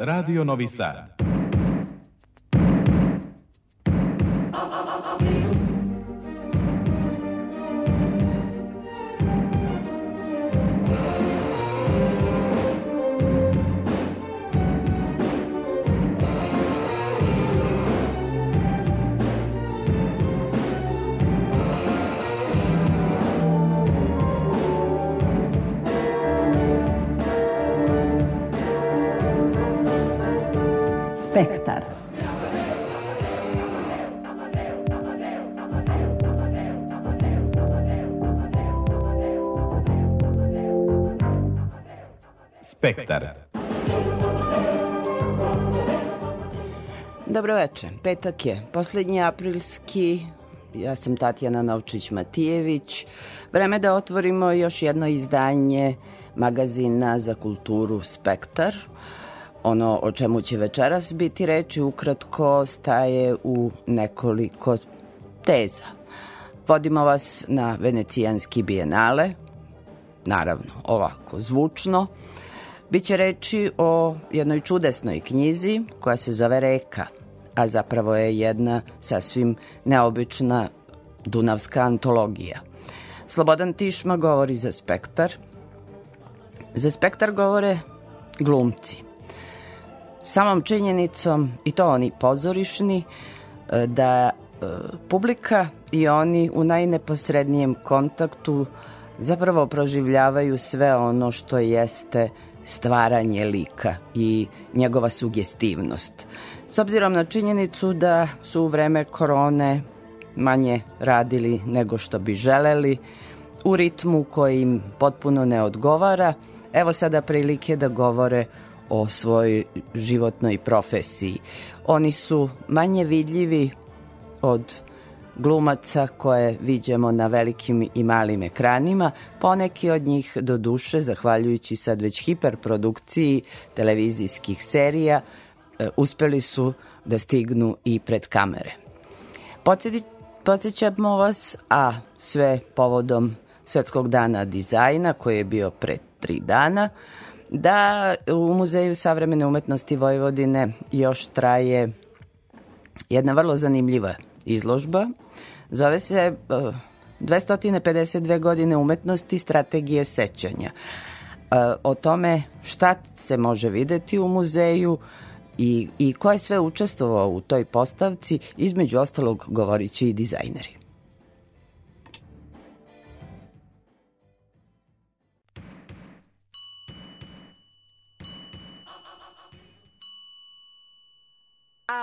Radio Novi Sad. Spektar. Spektar. Dobro veče. Petak je. Poslednji aprilski Ja sam Tatjana Novčić-Matijević. Vreme da otvorimo još jedno izdanje magazina za kulturu Spektar. Ono o čemu će večeras biti reči ukratko staje u nekoliko teza. Vodimo vas na venecijanski bijenale, naravno ovako zvučno. Biće reči o jednoj čudesnoj knjizi koja se zove Reka, a zapravo je jedna sasvim neobična dunavska antologija. Slobodan Tišma govori za spektar. Za spektar govore glumci samom činjenicom, i to oni pozorišni, e, da e, publika i oni u najneposrednijem kontaktu zapravo proživljavaju sve ono što jeste stvaranje lika i njegova sugestivnost. S obzirom na činjenicu da su u vreme korone manje radili nego što bi želeli, u ritmu koji im potpuno ne odgovara, evo sada prilike da govore o svojoj životnoj profesiji. Oni su manje vidljivi od glumaca koje viđamo na velikim i malim ekranima, poneki od njih do duše, zahvaljujući sad već hiperprodukciji televizijskih serija, e, uspeli su da stignu i pred kamere. Podsjećamo vas, a sve povodom Svetskog dana dizajna koji je bio pre tri dana, da u Muzeju savremene umetnosti Vojvodine još traje jedna vrlo zanimljiva izložba. Zove se uh, 252 godine umetnosti strategije sećanja. Uh, o tome šta se može videti u muzeju i, i ko je sve učestvovao u toj postavci, između ostalog govorići i dizajneri.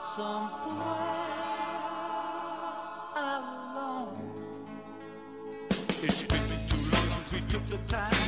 somewhere alone. It's been too long since we took the time.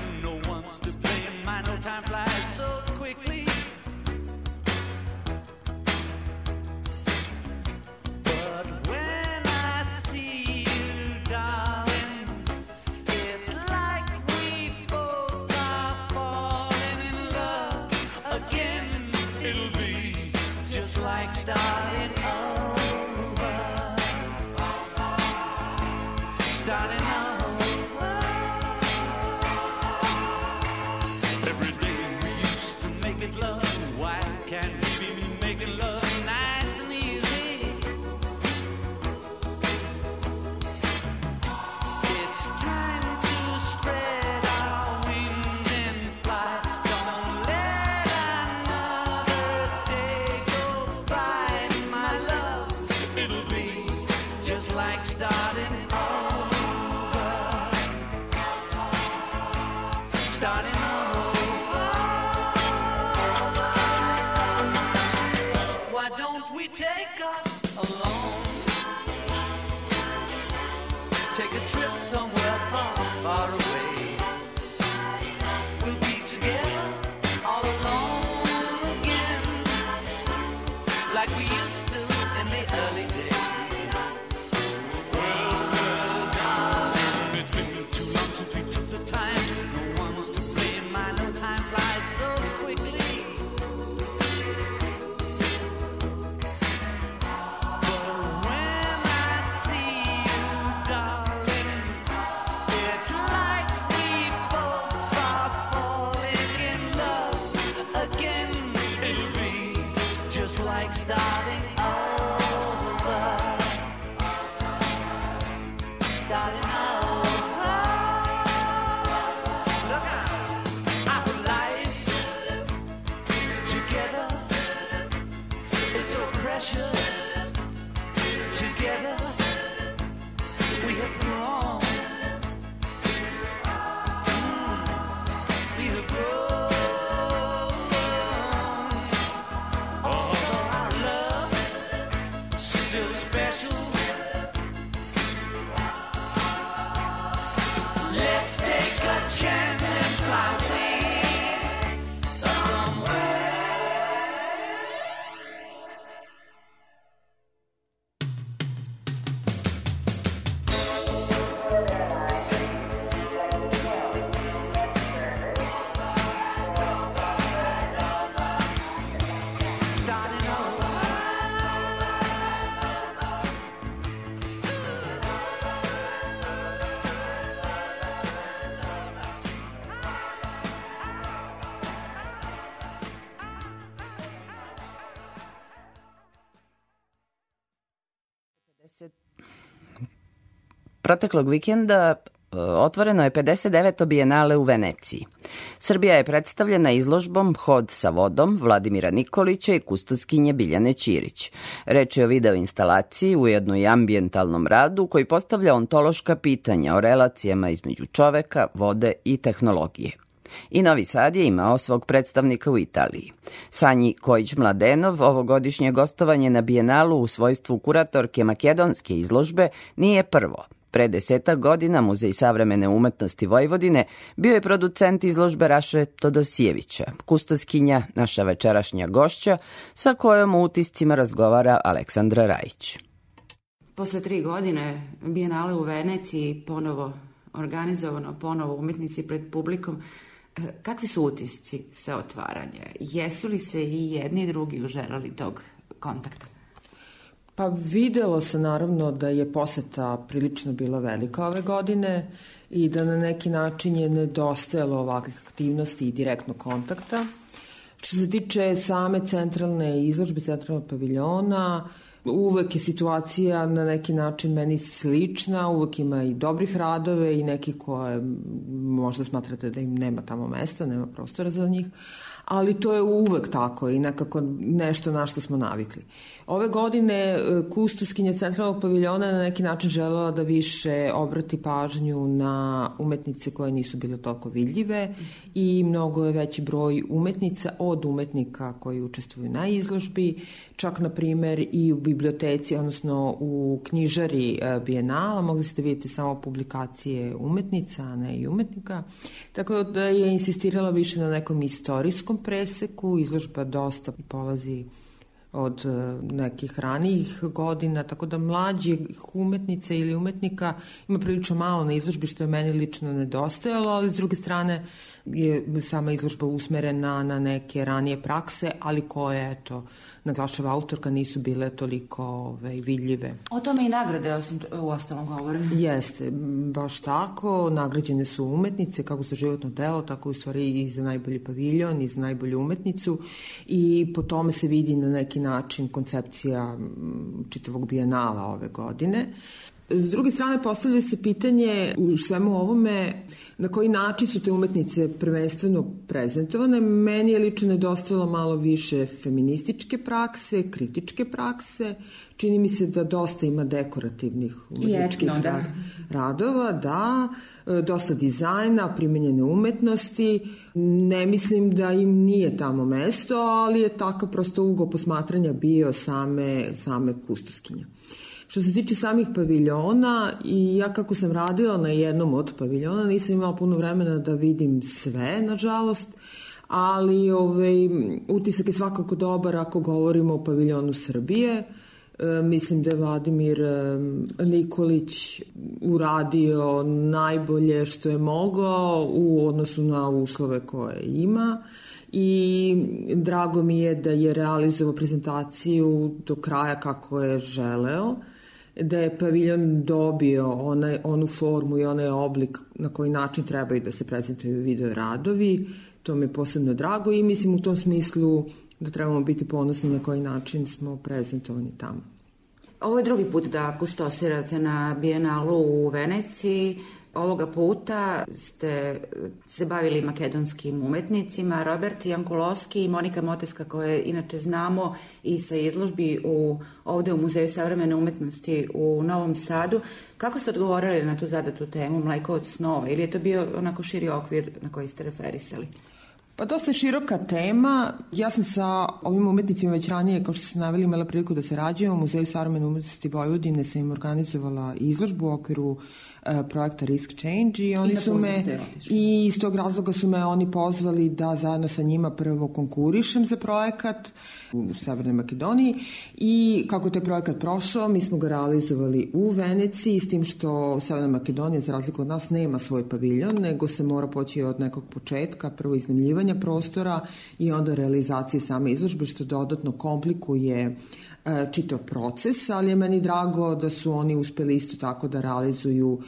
Proteklog vikenda e, otvoreno je 59. bijenale u Veneciji. Srbija je predstavljena izložbom Hod sa vodom Vladimira Nikolića i kustoskinje Biljane Ćirić. Reč je o video instalaciji, ujedno i ambijentalnom radu koji postavlja ontološka pitanja o relacijama između čoveka, vode i tehnologije. I Novi Sad je imao svog predstavnika u Italiji. Sanji Kojić-Mladenov ovogodišnje gostovanje na Bijenalu u svojstvu kuratorke makedonske izložbe nije prvo. Pre desetak godina Muzej savremene umetnosti Vojvodine bio je producent izložbe Raše Todosijevića, kustoskinja, naša večerašnja gošća, sa kojom u utiscima razgovara Aleksandra Rajić. Posle tri godine Bijenale u Veneciji ponovo organizovano, ponovo umetnici pred publikom. E, Kakvi su utisci sa otvaranja? Jesu li se i jedni i drugi uželali tog kontakta? Pa videlo se naravno da je poseta prilično bila velika ove godine i da na neki način je nedostajalo ovakvih aktivnosti i direktnog kontakta. Što se tiče same centralne izložbe, centralnog paviljona, uvek je situacija na neki način meni slična, uvek ima i dobrih radove i neki koje možda smatrate da im nema tamo mesta, nema prostora za njih, ali to je uvek tako i nekako nešto na što smo navikli. Ove godine e, kustoskinja centralnog paviljona na neki način želela da više obrati pažnju na umetnice koje nisu bile toliko vidljive i mnogo je veći broj umetnica od umetnika koji učestvuju na izložbi, čak na primer i u biblioteci, odnosno u knjižari e, Bijenala, mogli ste vidjeti samo publikacije umetnica, a ne i umetnika. Tako da je insistirala više na nekom istorijskom preseku, izložba dosta polazi od e, nekih ranijih godina, tako da mlađih umetnica ili umetnika ima prilično malo na izložbi, što je meni lično nedostajalo, ali s druge strane je sama izložba usmerena na neke ranije prakse, ali koje, eto, naglašava autorka, nisu bile toliko ove, vidljive. O tome i nagrade osim u ostalom govore. Jeste, baš tako. Nagrađene su umetnice, kako za životno delo, tako u stvari i za najbolji paviljon, i za najbolju umetnicu. I po tome se vidi na neki način koncepcija čitavog bijenala ove godine. S druge strane, postavlja se pitanje u svemu ovome na koji način su te umetnice prvenstveno prezentovane. Meni je lično nedostajalo malo više feminističke prakse, kritičke prakse. Čini mi se da dosta ima dekorativnih umetničkih etno, da. ra- radova, da, e, dosta dizajna, primenjene umetnosti. Ne mislim da im nije tamo mesto, ali je takav prosto ugo posmatranja bio same, same kustoskinja. Što se tiče samih paviljona, i ja kako sam radila na jednom od paviljona, nisam imala puno vremena da vidim sve, nažalost, ali ovaj, utisak je svakako dobar ako govorimo o paviljonu Srbije. E, mislim da je Vladimir e, Nikolić uradio najbolje što je mogao u odnosu na uslove koje ima i drago mi je da je realizovao prezentaciju do kraja kako je želeo da je paviljon dobio onaj, onu formu i onaj oblik na koji način trebaju da se prezentuju video radovi. To mi je posebno drago i mislim u tom smislu da trebamo biti ponosni na koji način smo prezentovani tamo. Ovo je drugi put da kustosirate na Bijenalu u Veneciji. Ovoga puta ste se bavili makedonskim umetnicima, Robert Jankulovski i Monika Moteska koje inače znamo i sa izložbi u, ovde u Muzeju savremene umetnosti u Novom Sadu. Kako ste odgovorili na tu zadatu temu Mleko od snova ili je to bio onako širi okvir na koji ste referisali? Pa dosta je široka tema. Ja sam sa ovim umetnicima već ranije, kao što ste naveli, imala priliku da se rađujem u Muzeju savremene umetnosti Vojvodine, sam im organizovala izložbu u okviru projekta Risk Change i oni I su me i iz tog razloga su me oni pozvali da zajedno sa njima prvo konkurišem za projekat u Severnoj Makedoniji. I kako je taj projekat prošao, mi smo ga realizovali u Veneciji s tim što Severna Makedonija za razliku od nas nema svoj paviljon, nego se mora poći od nekog početka, prvo iznajmljivanja prostora i onda realizacije same izložbe što dodatno komplikuje e, čitav proces, ali je meni drago da su oni uspeli isto tako da realizuju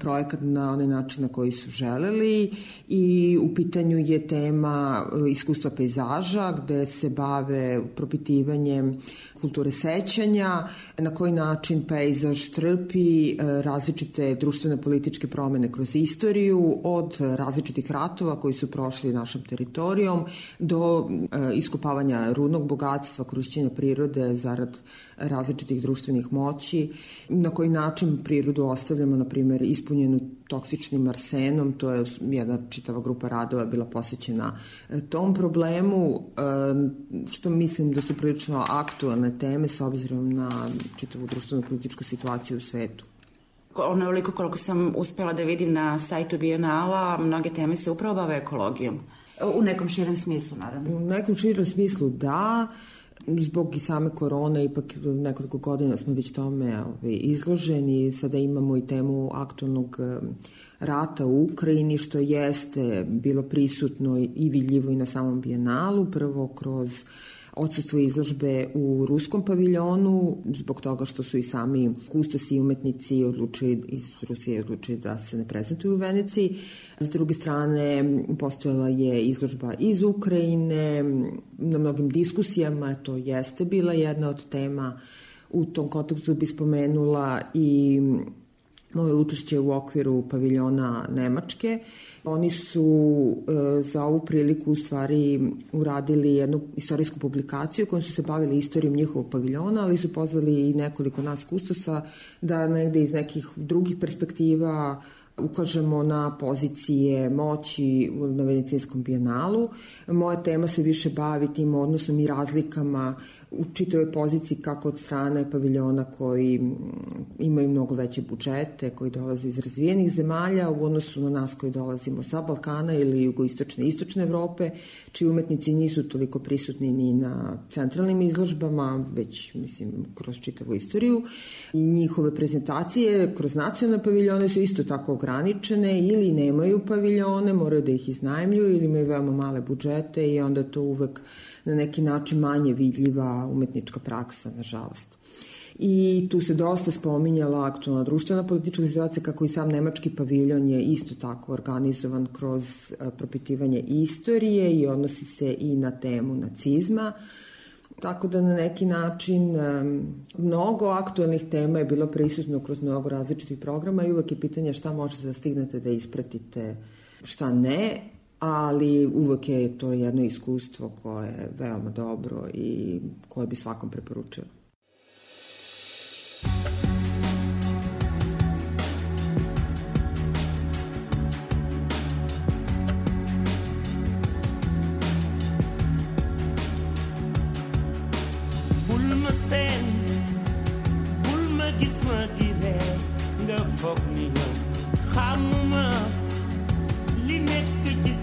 projekat na onaj način na koji su želeli i u pitanju je tema e, iskustva pejzaža gde se bave propitivanjem kulture sećanja, na koji način pejzaž trpi e, različite društvene političke promene kroz istoriju, od različitih ratova koji su prošli našom teritorijom do e, iskopavanja rudnog bogatstva, korišćenja prirode zarad različitih društvenih moći, na koji način prirodu ostavljamo, na primjer, ispunjenu toksičnim arsenom, to je jedna čitava grupa radova bila posvećena e, tom problemu, e, što mislim da su prilično aktualne teme s obzirom na čitavu društvenu političku situaciju u svetu. Onoliko koliko sam uspela da vidim na sajtu Bienala, mnoge teme se upravo bave ekologijom. U nekom širem smislu, naravno. U nekom širom smislu da, zbog i same korone, ipak nekoliko godina smo već tome ovaj, izloženi, sada imamo i temu aktualnog rata u Ukrajini, što jeste bilo prisutno i vidljivo i na samom bijenalu, prvo kroz odsutstvo izložbe u ruskom paviljonu, zbog toga što su i sami kustosi i umetnici odlučili, iz Rusije odlučili da se ne prezentuju u Veneciji. S druge strane, postojala je izložba iz Ukrajine, na mnogim diskusijama to jeste bila jedna od tema. U tom kontekstu bi spomenula i moje učešće u okviru paviljona Nemačke. Oni su e, za ovu priliku u stvari uradili jednu istorijsku publikaciju kojom su se bavili istorijom njihovog paviljona, ali su pozvali i nekoliko nas kustosa da negde iz nekih drugih perspektiva ukažemo na pozicije moći na Venecijanskom bijenalu. Moja tema se više bavi tim odnosom i razlikama u čitavoj poziciji kako od strane paviljona koji imaju mnogo veće budžete, koji dolaze iz razvijenih zemalja u odnosu na nas koji dolazimo sa Balkana ili jugoistočne istočne Evrope, čiji umetnici nisu toliko prisutni ni na centralnim izložbama, već mislim kroz čitavu istoriju. I njihove prezentacije kroz nacionalne paviljone su isto tako ograničene ili nemaju paviljone, moraju da ih iznajmljuju ili imaju veoma male budžete i onda to uvek na neki način manje vidljiva umetnička praksa, nažalost. I tu se dosta spominjala aktualna društvena politička situacija, kako i sam nemački paviljon je isto tako organizovan kroz e, propitivanje istorije i odnosi se i na temu nacizma. Tako da na neki način em, mnogo aktualnih tema je bilo prisutno kroz mnogo različitih programa i uvek je pitanje šta možete da stignete da ispratite, šta ne, ali uvek je to jedno iskustvo koje je veoma dobro i koje bi svakom preporučila.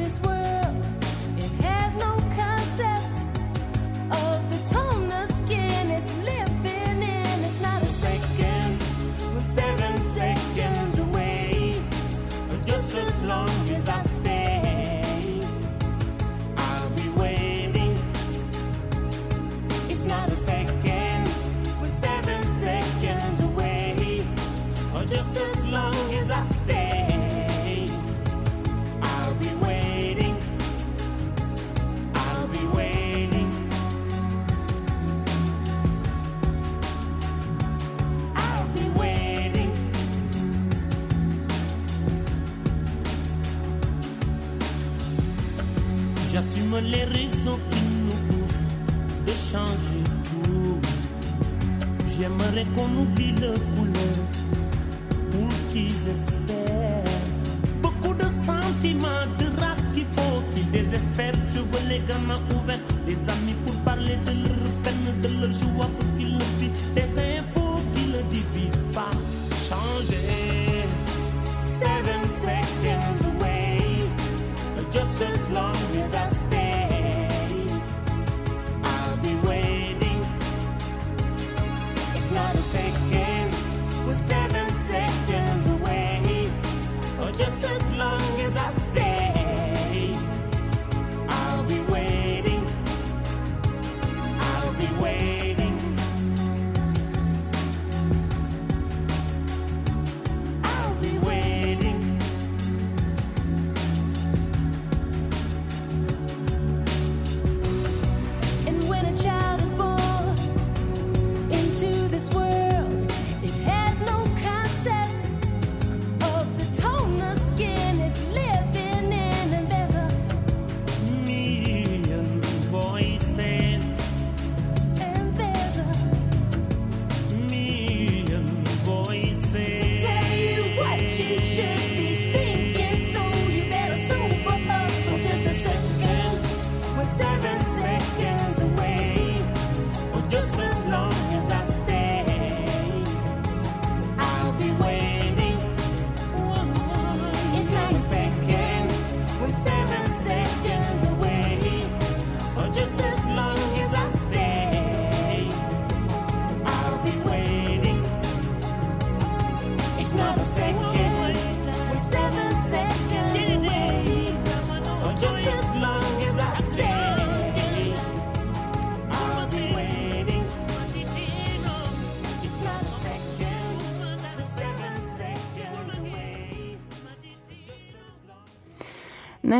this world,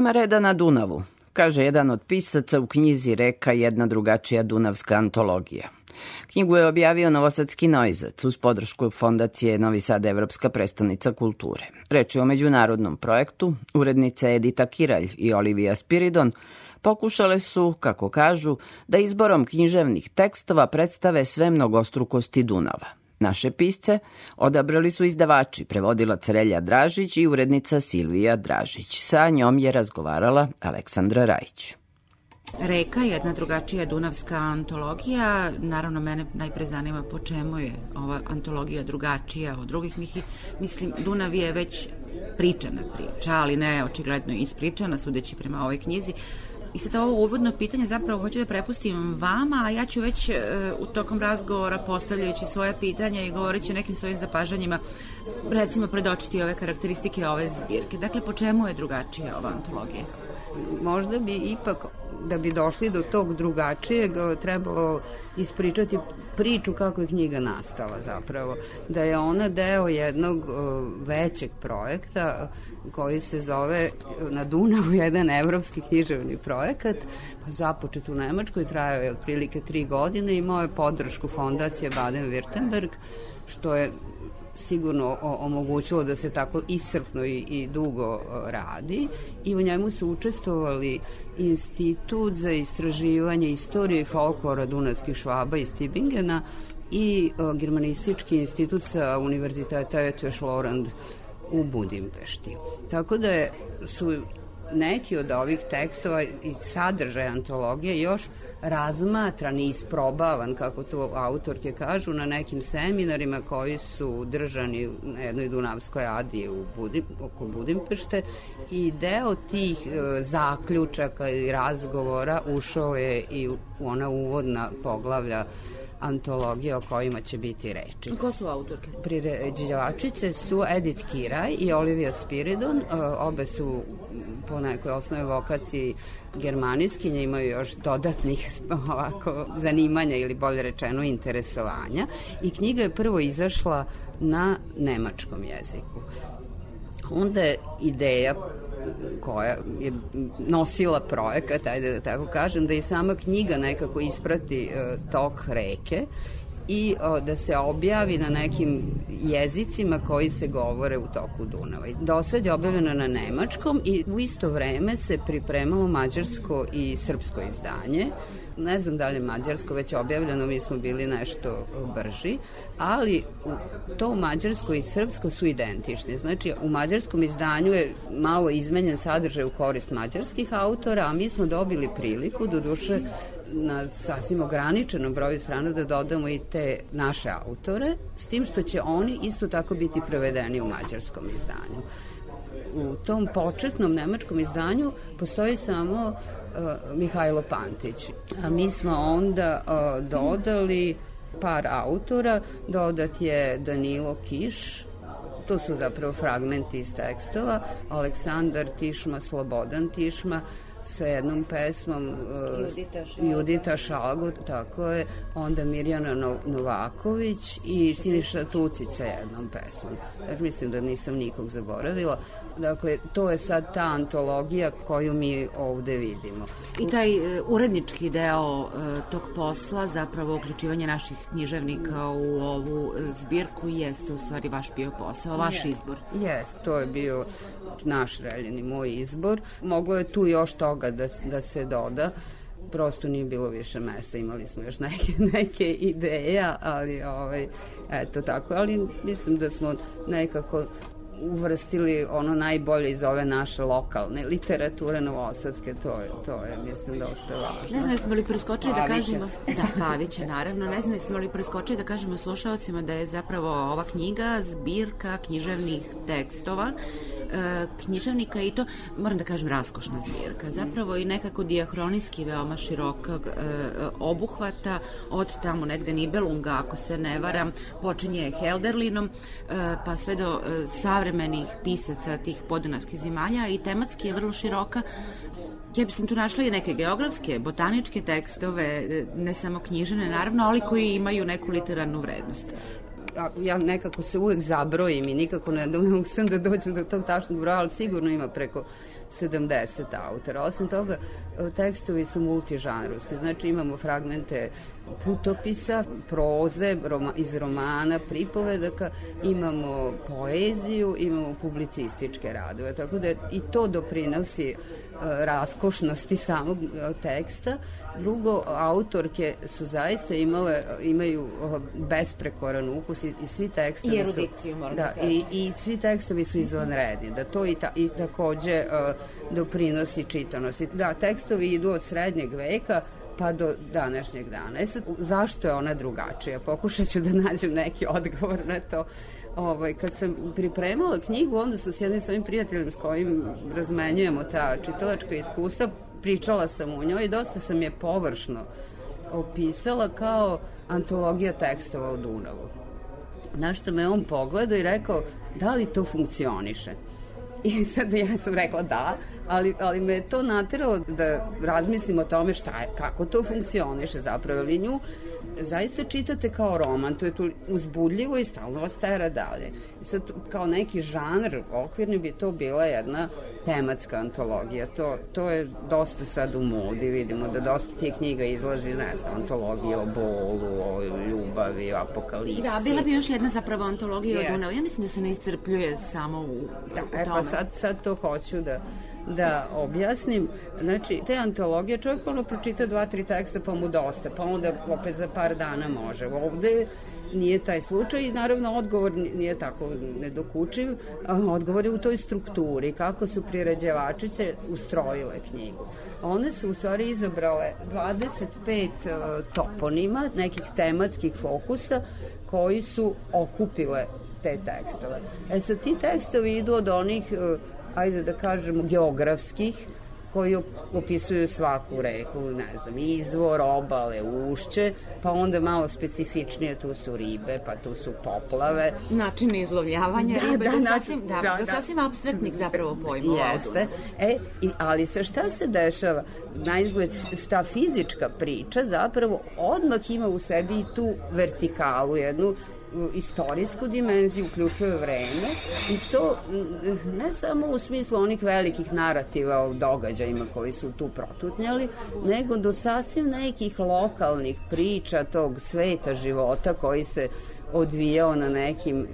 Nema reda na Dunavu, kaže jedan od pisaca u knjizi Reka jedna drugačija Dunavska antologija. Knjigu je objavio Novosadski Nojzac uz podršku Fondacije Novi Sad Evropska prestonica kulture. Reč je o međunarodnom projektu, urednice Edita Kiralj i Olivija Spiridon pokušale su, kako kažu, da izborom književnih tekstova predstave sve mnogostrukosti Dunava. Naše pisce odabrali su izdavači, prevodilac Relja Dražić i urednica Silvija Dražić. Sa njom je razgovarala Aleksandra Rajić. Reka, jedna drugačija dunavska antologija. Naravno, mene najpre zanima po čemu je ova antologija drugačija od drugih. Mislim, Dunav je već pričana priča, ali ne očigledno ispričana, sudeći prema ovoj knjizi. I sad ovo uvodno pitanje zapravo hoću da prepustim vama, a ja ću već e, u tokom razgovora postavljajući svoje pitanja i govoreći o nekim svojim zapažanjima, recimo predočiti ove karakteristike ove zbirke. Dakle, po čemu je drugačija ova antologija? Možda bi ipak da bi došli do tog drugačijeg trebalo ispričati priču kako je knjiga nastala zapravo. Da je ona deo jednog uh, većeg projekta koji se zove na Dunavu jedan evropski književni projekat pa započet u Nemačkoj trajao je otprilike tri godine imao je podršku fondacije Baden-Württemberg što je sigurno omogućilo da se tako iscrpno i, i dugo radi i u njemu su učestvovali Institut za istraživanje istorije i folklora Dunavskih švaba iz Tibingena i Germanistički institut sa Univerziteta Etoš Lorand u Budimpešti. Tako da su neki od ovih tekstova i sadržaj antologije još razmatran i isprobavan, kako to autorke kažu, na nekim seminarima koji su držani na jednoj Dunavskoj adi u Budim, oko Budimpešte i deo tih e, zaključaka i razgovora ušao je i u ona uvodna poglavlja antologije o kojima će biti reči. Ko su autorke? Priređivačice su Edith Kiraj i Olivia Spiridon, e, obe su po nekoj osnovi vokaciji germaniskinje, imaju još dodatnih ovako zanimanja ili bolje rečeno interesovanja i knjiga je prvo izašla na nemačkom jeziku. Onda je ideja koja je nosila projekat, ajde da tako kažem, da i sama knjiga nekako isprati e, tok reke i da se objavi na nekim jezicima koji se govore u toku Dunava. Do sad je objavljena na nemačkom i u isto vreme se pripremalo mađarsko i srpsko izdanje. Ne znam da li je mađarsko već objavljeno, mi smo bili nešto brži, ali to mađarsko i srpsko su identični. Znači, u mađarskom izdanju je malo izmenjen sadržaj u korist mađarskih autora, a mi smo dobili priliku, do duše, na sasvim ograničenom broju strana da dodamo i te naše autore, s tim što će oni isto tako biti prevedeni u mađarskom izdanju. U tom početnom nemačkom izdanju postoji samo Mihajlo Pantić, a mi smo onda uh, dodali par autora, dodat je Danilo Kiš, to su zapravo fragmenti iz tekstova, Aleksandar Tišma, Slobodan Tišma, sa jednom pesmom uh, Judita. Judita Šalgo, tako je, onda Mirjana No- Novaković i Siniša Tucić sa jednom pesmom. Znači, mislim da nisam nikog zaboravila. Dakle, to je sad ta antologija koju mi ovde vidimo. I taj e, urednički deo e, tog posla, zapravo uključivanje naših književnika u ovu zbirku, jeste u stvari vaš bio posao, vaš izbor. Jes, to je bio naš reljeni moj izbor. Moglo je tu još toga da, da se doda. Prosto nije bilo više mesta, imali smo još neke, neke ideja, ali ovaj, eto tako, ali mislim da smo nekako uvrstili ono najbolje iz ove naše lokalne literature novosadske, to je, to je mislim, dosta važno. Ne znam, jesmo li preskočili da kažemo... Da, Pavića, naravno. Ne znam, jesmo li preskočili da kažemo slušalcima da je zapravo ova knjiga zbirka književnih tekstova e, književnika i to, moram da kažem, raskošna zbirka. Zapravo i nekako diahronijski veoma širokog e, obuhvata od tamo negde Nibelunga, ako se ne varam, počinje Helderlinom, e, pa sve do e, savremenih pisaca tih podunavskih zemalja i tematski je vrlo široka Ja bi sam tu našla i neke geografske, botaničke tekstove, ne samo knjižene naravno, ali koji imaju neku literarnu vrednost. ja nekako se uvek zabrojim i nikako ne, ne uspijem da dođem do tog tačnog broja, ali sigurno ima preko 70 autora. Osim toga, e, tekstovi su multižanrovski, znači imamo fragmente putopisa, proze roma, iz romana, pripovedaka, imamo poeziju, imamo publicističke radove, tako da i to doprinosi raskošnosti samog e, teksta. Drugo, autorke su zaista imale, imaju e, besprekoran ukus i, i svi tekstovi I erudiciju, moram da da, i, i svi tekstovi su izvanredni, da to i, ta, i takođe uh, doprinosi čitanosti. Da, tekstovi idu od srednjeg veka pa do današnjeg dana. E sad, zašto je ona drugačija? Pokušat ću da nađem neki odgovor na to. Ovaj, kad sam pripremala knjigu, onda sam s jednim svojim prijateljem s kojim razmenjujemo ta čitalačka iskustva, pričala sam u njoj i dosta sam je površno opisala kao antologija tekstova u Dunavu. Na što me on pogledao i rekao, da li to funkcioniše? I sad ja sam rekla da, ali, ali me je to nateralo da razmislim o tome šta je, kako to funkcioniše zapravo, ali nju zaista čitate kao roman, to je tu uzbudljivo i stalno vas tera dalje. I sad, kao neki žanr okvirni bi to bila jedna tematska antologija. To, to je dosta sad u modi, vidimo da dosta tih knjiga izlazi, ne znam, antologije o bolu, o ljubavi, o apokalipsi. Da, bila bi još jedna zapravo antologija Jeste. od Dunav. Ja mislim da se ne iscrpljuje samo u, Da, u e pa tome. sad, sad to hoću da da objasnim. Znači, te antologije, čovjek ono pročita dva, tri teksta pa mu dosta, pa onda opet za par dana može. Ovde nije taj slučaj i naravno odgovor ni- nije tako nedokučiv, odgovor je u toj strukturi, kako su priređevačice ustrojile knjigu. One su u stvari izabrale 25 e, toponima, nekih tematskih fokusa koji su okupile te tekstove. E sad, ti tekstovi idu od onih, e, ajde da kažemo, geografskih, koji op- opisuju svaku reku, ne znam, izvor, obale, ušće, pa onda malo specifičnije, tu su ribe, pa tu su poplave. Način izlovljavanja Da, ribe da, do sasvim, da, da, do da. sasvim abstraktnih zapravo pojmova. Jeste. E, i, ali sa šta se dešava? Na izgled ta fizička priča zapravo odmah ima u sebi i tu vertikalu, jednu istorijsku dimenziju, uključuje vreme i to mm, ne samo u smislu onih velikih narativa o događajima koji su tu protutnjali, nego do sasvim nekih lokalnih priča tog sveta života koji se odvijao na nekim e,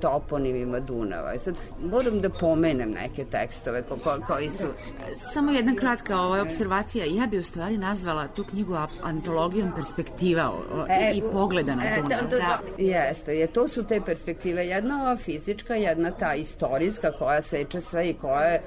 toponimima Dunava. I sad moram da pomenem neke tekstove ko, ko, koji su... Samo jedna kratka ovaj, observacija. Ja bi u stvari nazvala tu knjigu antologijom perspektiva o, o, i, i pogleda na e, Dunav. Da, da, da. Jeste, je, to su te perspektive. Jedna ova fizička, jedna ta istorijska koja seče sve i koja je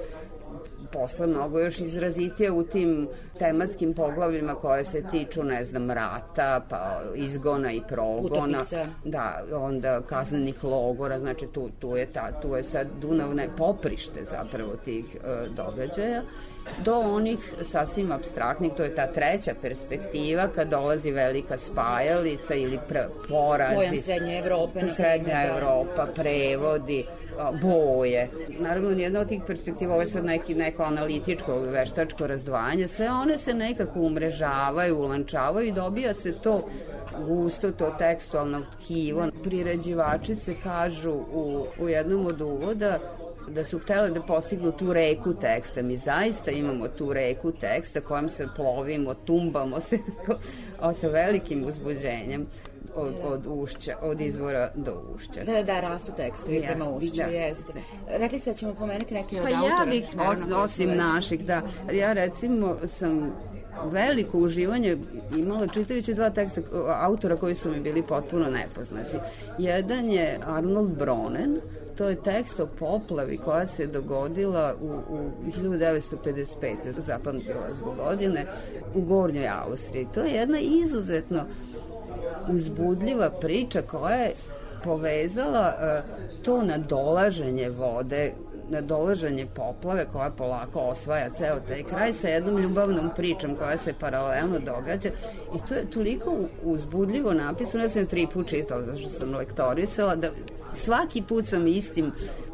posle mnogo još izrazitije u tim tematskim poglavljima koje se tiču, ne znam, rata, pa izgona i progona. Putopisa. Da, onda kaznenih logora, znači tu, tu, je, ta, tu je sad Dunavne poprište zapravo tih e, događaja do onih sasvim abstraktnih, to je ta treća perspektiva kad dolazi velika spajalica ili pre, porazi. Pojam Srednje Evrope, Srednja da. Evropa, prevodi, boje. Naravno, nijedna od tih perspektiva, ovo je sad neki, neko analitičko, veštačko razdvajanje, sve one se nekako umrežavaju, ulančavaju i dobija se to gusto, to tekstualno tkivo. Priređivačice kažu u, u jednom od uvoda da su htjele da postignu tu reku teksta. Mi zaista imamo tu reku teksta kojom se plovimo, tumbamo se tako, o, sa velikim uzbuđenjem od, od ušća, od izvora do ušća. Da, da, rastu tekstovi Ja, prema ušću, da. jeste. Rekli ste da ćemo pomenuti neke od Pa autora. ja bih, naravno, osim već- naših, da, ja recimo sam veliko uživanje imala čitajući dva teksta autora koji su mi bili potpuno nepoznati. Jedan je Arnold Bronen, to je tekst o poplavi koja se dogodila u, u 1955. zapamtila zbog godine u Gornjoj Austriji. To je jedna izuzetno uzbudljiva priča koja je povezala e, to nadolaženje vode nadolaženje poplave koja polako osvaja ceo taj kraj sa jednom ljubavnom pričom koja se paralelno događa i to je toliko uzbudljivo napisano, ja sam tri put čitala zašto sam lektorisala, da svaki put sam istim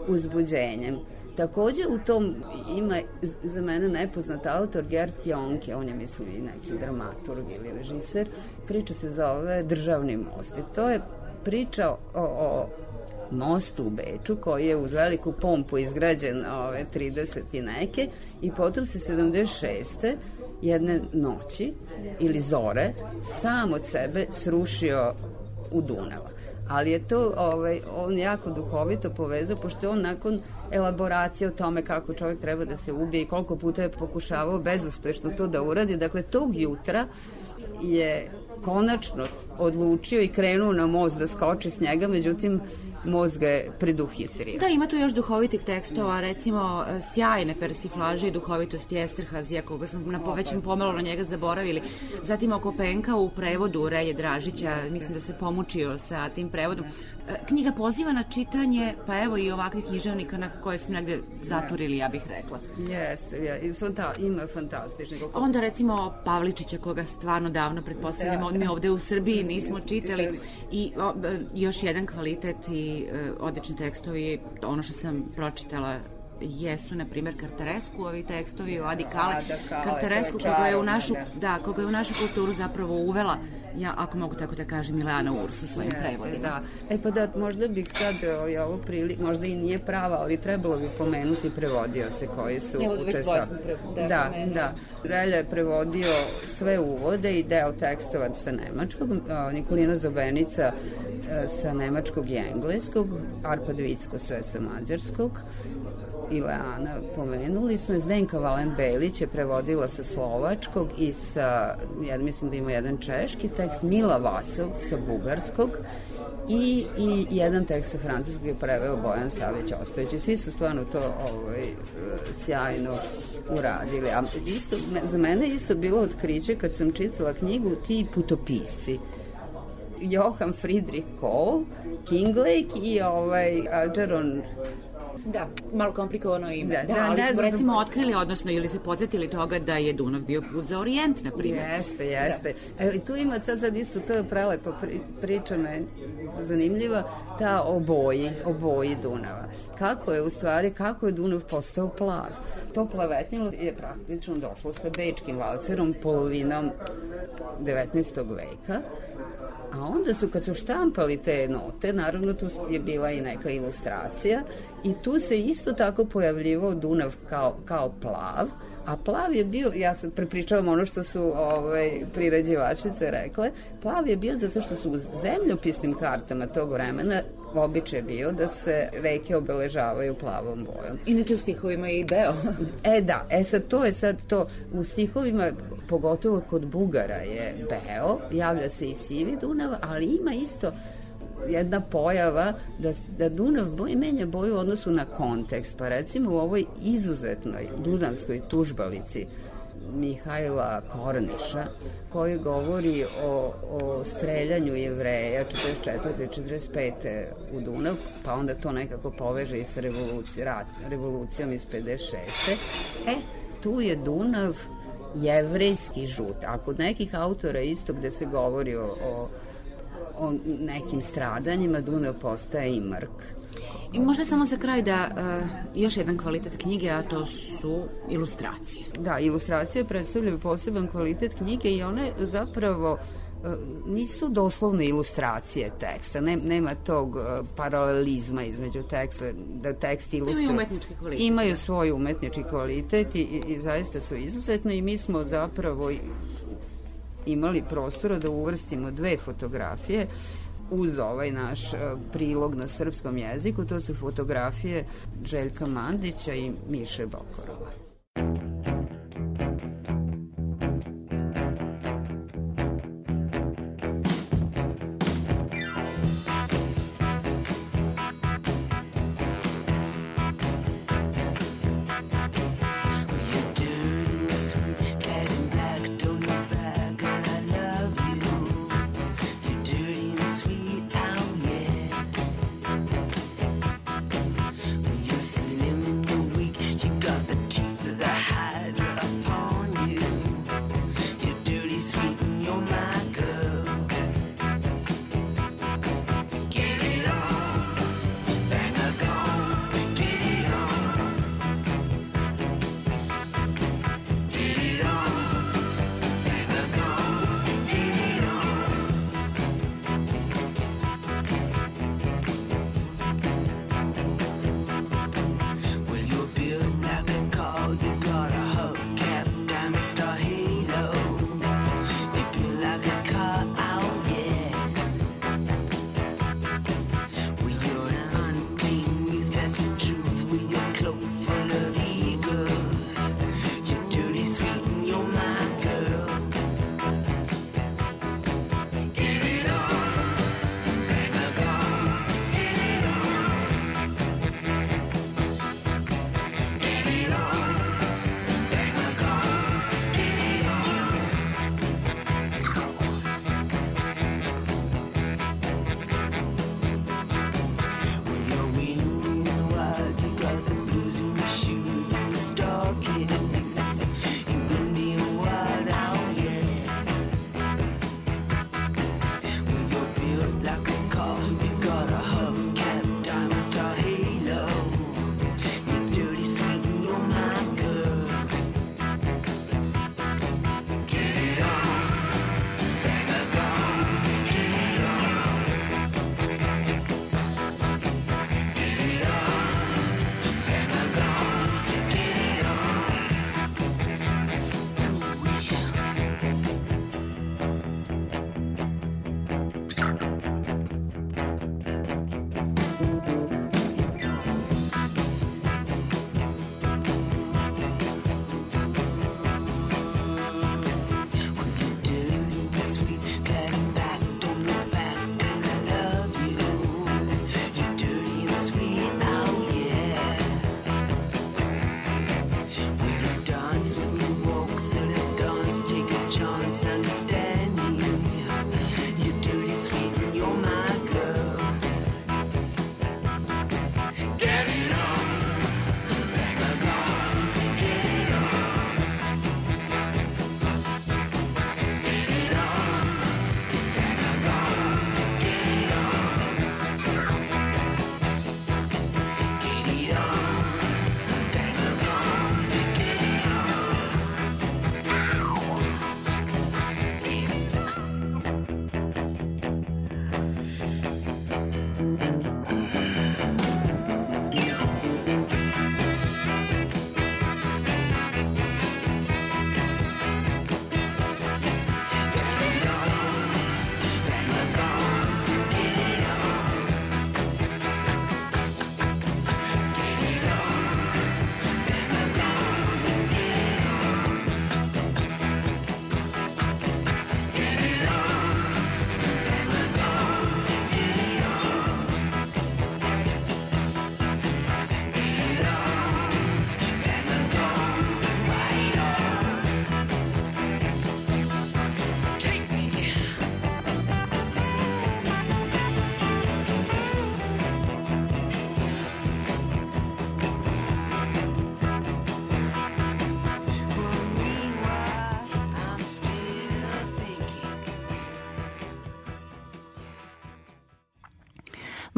uzbuđenjem. Takođe u tom ima za mene nepoznat autor Gert Jonke, on je mislim i neki dramaturg ili režiser, priča se zove Državni most i to je priča o, o mostu u Beču koji je uz veliku pompu izgrađen ove 30 i neke i potom se 76. jedne noći ili zore sam od sebe srušio u Dunava ali je to ovaj, on jako duhovito povezao, pošto je on nakon elaboracije o tome kako čovjek treba da se ubije i koliko puta je pokušavao bezuspešno to da uradi, dakle tog jutra je konačno odlučio i krenuo na most da skoči s njega, međutim most ga je preduhitrio. Da, ima tu još duhovitih tekstova, recimo e, sjajne persiflaže i duhovitosti Esterhazija, koga smo na povećem pomalo na njega zaboravili. Zatim oko Penka u prevodu Relje Dražića, mislim da se pomučio sa tim prevodom. E, Knjiga poziva na čitanje, pa evo i ovakvih književnika na koje smo negde zaturili, ja bih rekla. Jeste, ja, i fanta, ima fantastični. Koliko... Onda recimo Pavličića koga stvarno davno pretpostavljamo, on mi ovde u Srbiji nismo čitali i o, e, još jedan kvalitet i e, odlični tekstovi, ono što sam pročitala jesu, na primjer, Kartaresku, ovi tekstovi o Adi Kale. Ada Kale, Kartaresku, to je koga je u našu, da. da, koga je u našu kulturu zapravo uvela, ja, ako mogu tako da kažem, Milana Urs u svojim Jeste, prevodima. Da. E pa da, možda bih sad ovaj, ovo prili, možda i nije prava, ali trebalo bi pomenuti prevodioce koji su Evo, pre- da, da, da. Relja je prevodio sve uvode i deo tekstova sa nemačkog, a, Nikolina Zobenica e, sa nemačkog i engleskog, Arpad Vicko sve sa mađarskog, i Leana pomenuli smo. Zdenka Valen Belić je prevodila sa slovačkog i sa, ja mislim da ima jedan češki tekst, Mila Vasov sa bugarskog i, i jedan tekst sa francuskog je preveo Bojan Savić Ostojić svi su stvarno to ovaj, sjajno uradili. A isto, za mene isto bilo otkriće kad sam čitala knjigu ti putopisci. Johann Friedrich Kohl, Kinglake i ovaj Algeron Da, malo komplikovano ime. Da, Da, da, ali ne smo znam, recimo otkrili, odnosno ili se podsjetili toga da je Dunav bio put za Orijent, na primjer. Jeste, jeste. Da. Evo, tu ima sad, sad isto, to je prelepa pri, priča me zanimljiva, ta o boji, o boji Dunava. Kako je u stvari, kako je Dunav postao plav? To plavetnilo je praktično došlo sa bečkim valcerom polovinom 19. veka, A onda su, kad su štampali te note, naravno tu je bila i neka ilustracija i tu se isto tako pojavljivao Dunav kao, kao plav, a plav je bio, ja sad prepričavam ono što su ovaj, prirađivačice rekle, plav je bio zato što su u zemljopisnim kartama tog vremena običaj bio da se reke obeležavaju plavom bojom. Inače u stihovima je i Beo. E da, e sad to je sad to, u stihovima, pogotovo kod Bugara je Beo, javlja se i Sivi Dunav, ali ima isto jedna pojava da, da Dunav boj menja boju u odnosu na kontekst. Pa recimo u ovoj izuzetnoj dunavskoj tužbalici Mihajla Korniša koji govori o, o streljanju jevreja 44. i 45. u Dunav, pa onda to nekako poveže i sa revoluci, rat, revolucijom iz 56. E, tu je Dunav jevrejski žut, a kod nekih autora isto gde se govori o, o, o nekim stradanjima, Dunav postaje i mrk. I možda samo za kraj da uh, još jedan kvalitet knjige, a to su ilustracije. Da, ilustracije predstavljaju poseban kvalitet knjige i one zapravo e, nisu doslovne ilustracije teksta, ne, nema tog e, paralelizma između teksta, da tekst ilustruje. Imaju umetnički kvalitet, Imaju da. svoj umetnički kvalitet i, i, zaista su izuzetno i mi smo zapravo imali prostora da uvrstimo dve fotografije uz ovaj naš e, prilog na srpskom jeziku, to su fotografije Željka Mandića i Miše Bokorova.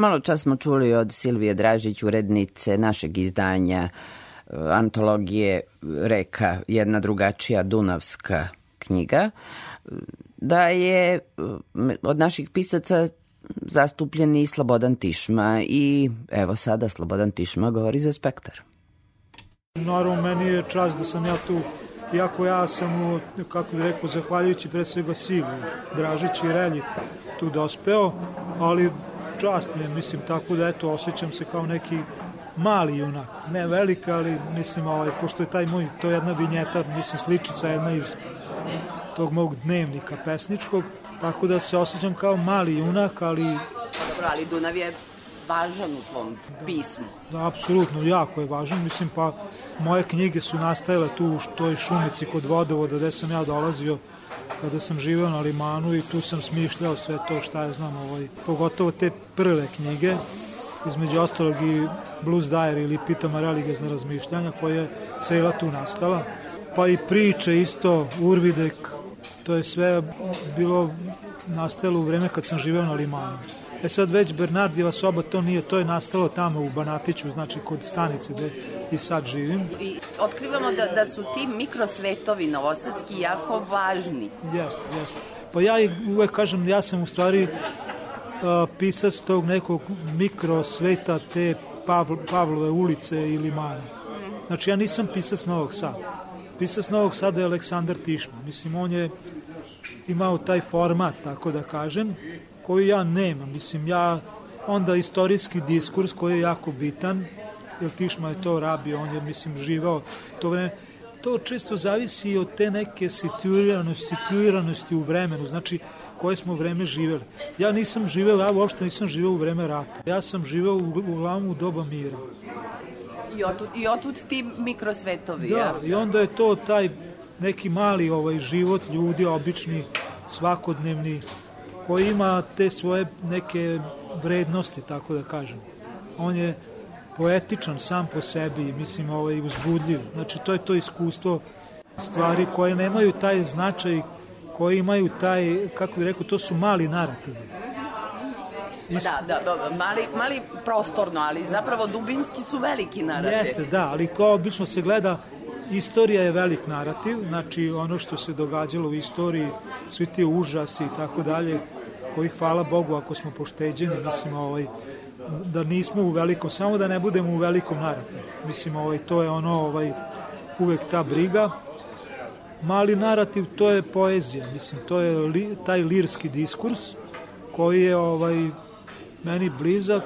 Malo čas smo čuli od Silvije Dražić, urednice našeg izdanja e, antologije Reka, jedna drugačija dunavska knjiga, da je e, od naših pisaca zastupljen i Slobodan Tišma i evo sada Slobodan Tišma govori za spektar. Naravno, meni je čast da sam ja tu, iako ja sam, kako bih rekao, zahvaljujući pre svega Sivu, Dražić i Relji, tu dospeo, ali čast mi je, mislim, tako da, eto, osjećam se kao neki mali junak, ne velika, ali mislim, ovaj, pošto je taj moj, to je jedna vinjeta, mislim, sličica jedna iz tog mog dnevnika pesničkog, tako da se osjećam kao mali junak, ali Dobro, ali Dunav je važan u tvom pismu. Da, apsolutno, jako je važan. Mislim, pa moje knjige su nastajale tu u toj šumici kod vodovoda gde sam ja dolazio kada sam živeo na limanu i tu sam smišljao sve to šta ja znam, ovaj, pogotovo te prve knjige, između ostalog i Blues Diary ili Pitama religiozna razmišljanja koja je cela tu nastala. Pa i priče isto, Urvidek, to je sve bilo nastalo u vreme kad sam živeo na limanu. E sad već Bernardijeva soba to nije, to je nastalo tamo u Banatiću, znači kod stanice gde i sad živim. I otkrivamo da, da su ti mikrosvetovi novosadski jako važni. Jeste, jeste. Pa ja uvek kažem, ja sam u stvari a, pisac tog nekog mikrosveta te Pavl, Pavlove ulice i limana. Znači ja nisam pisac Novog Sada. Pisac Novog Sada je Aleksandar Tišma. Mislim, on je imao taj format, tako da kažem, koji ja nemam. Mislim, ja onda istorijski diskurs koji je jako bitan, jer Tišma je to rabio, on je, mislim, živao to vreme. To često zavisi od te neke situiranosti, situiranosti u vremenu, znači koje smo vreme živeli. Ja nisam živeo, ja uopšte nisam živeo u vreme rata. Ja sam živeo u, uglavnom u doba mira. I otud, i otud ti mikrosvetovi, Da, ja? i onda je to taj neki mali ovaj život ljudi, obični, svakodnevni, koji ima te svoje neke vrednosti, tako da kažem. On je poetičan sam po sebi, mislim, ovaj, uzbudljiv. Znači, to je to iskustvo stvari koje nemaju taj značaj, koji imaju taj, kako bih rekao, to su mali narativi. Da, da, da, mali, mali prostorno, ali zapravo dubinski su veliki narativ. Jeste, da, ali to obično se gleda Istorija je velik narativ, znači ono što se događalo u istoriji, svi ti užasi i tako dalje, koji hvala Bogu ako smo pošteđeni, mislim ovaj, da nismo u velikom, samo da ne budemo u velikom narativu. Mislim, ovaj, to je ono, ovaj, uvek ta briga. Mali narativ, to je poezija, mislim, to je li, taj lirski diskurs koji je ovaj, meni blizak,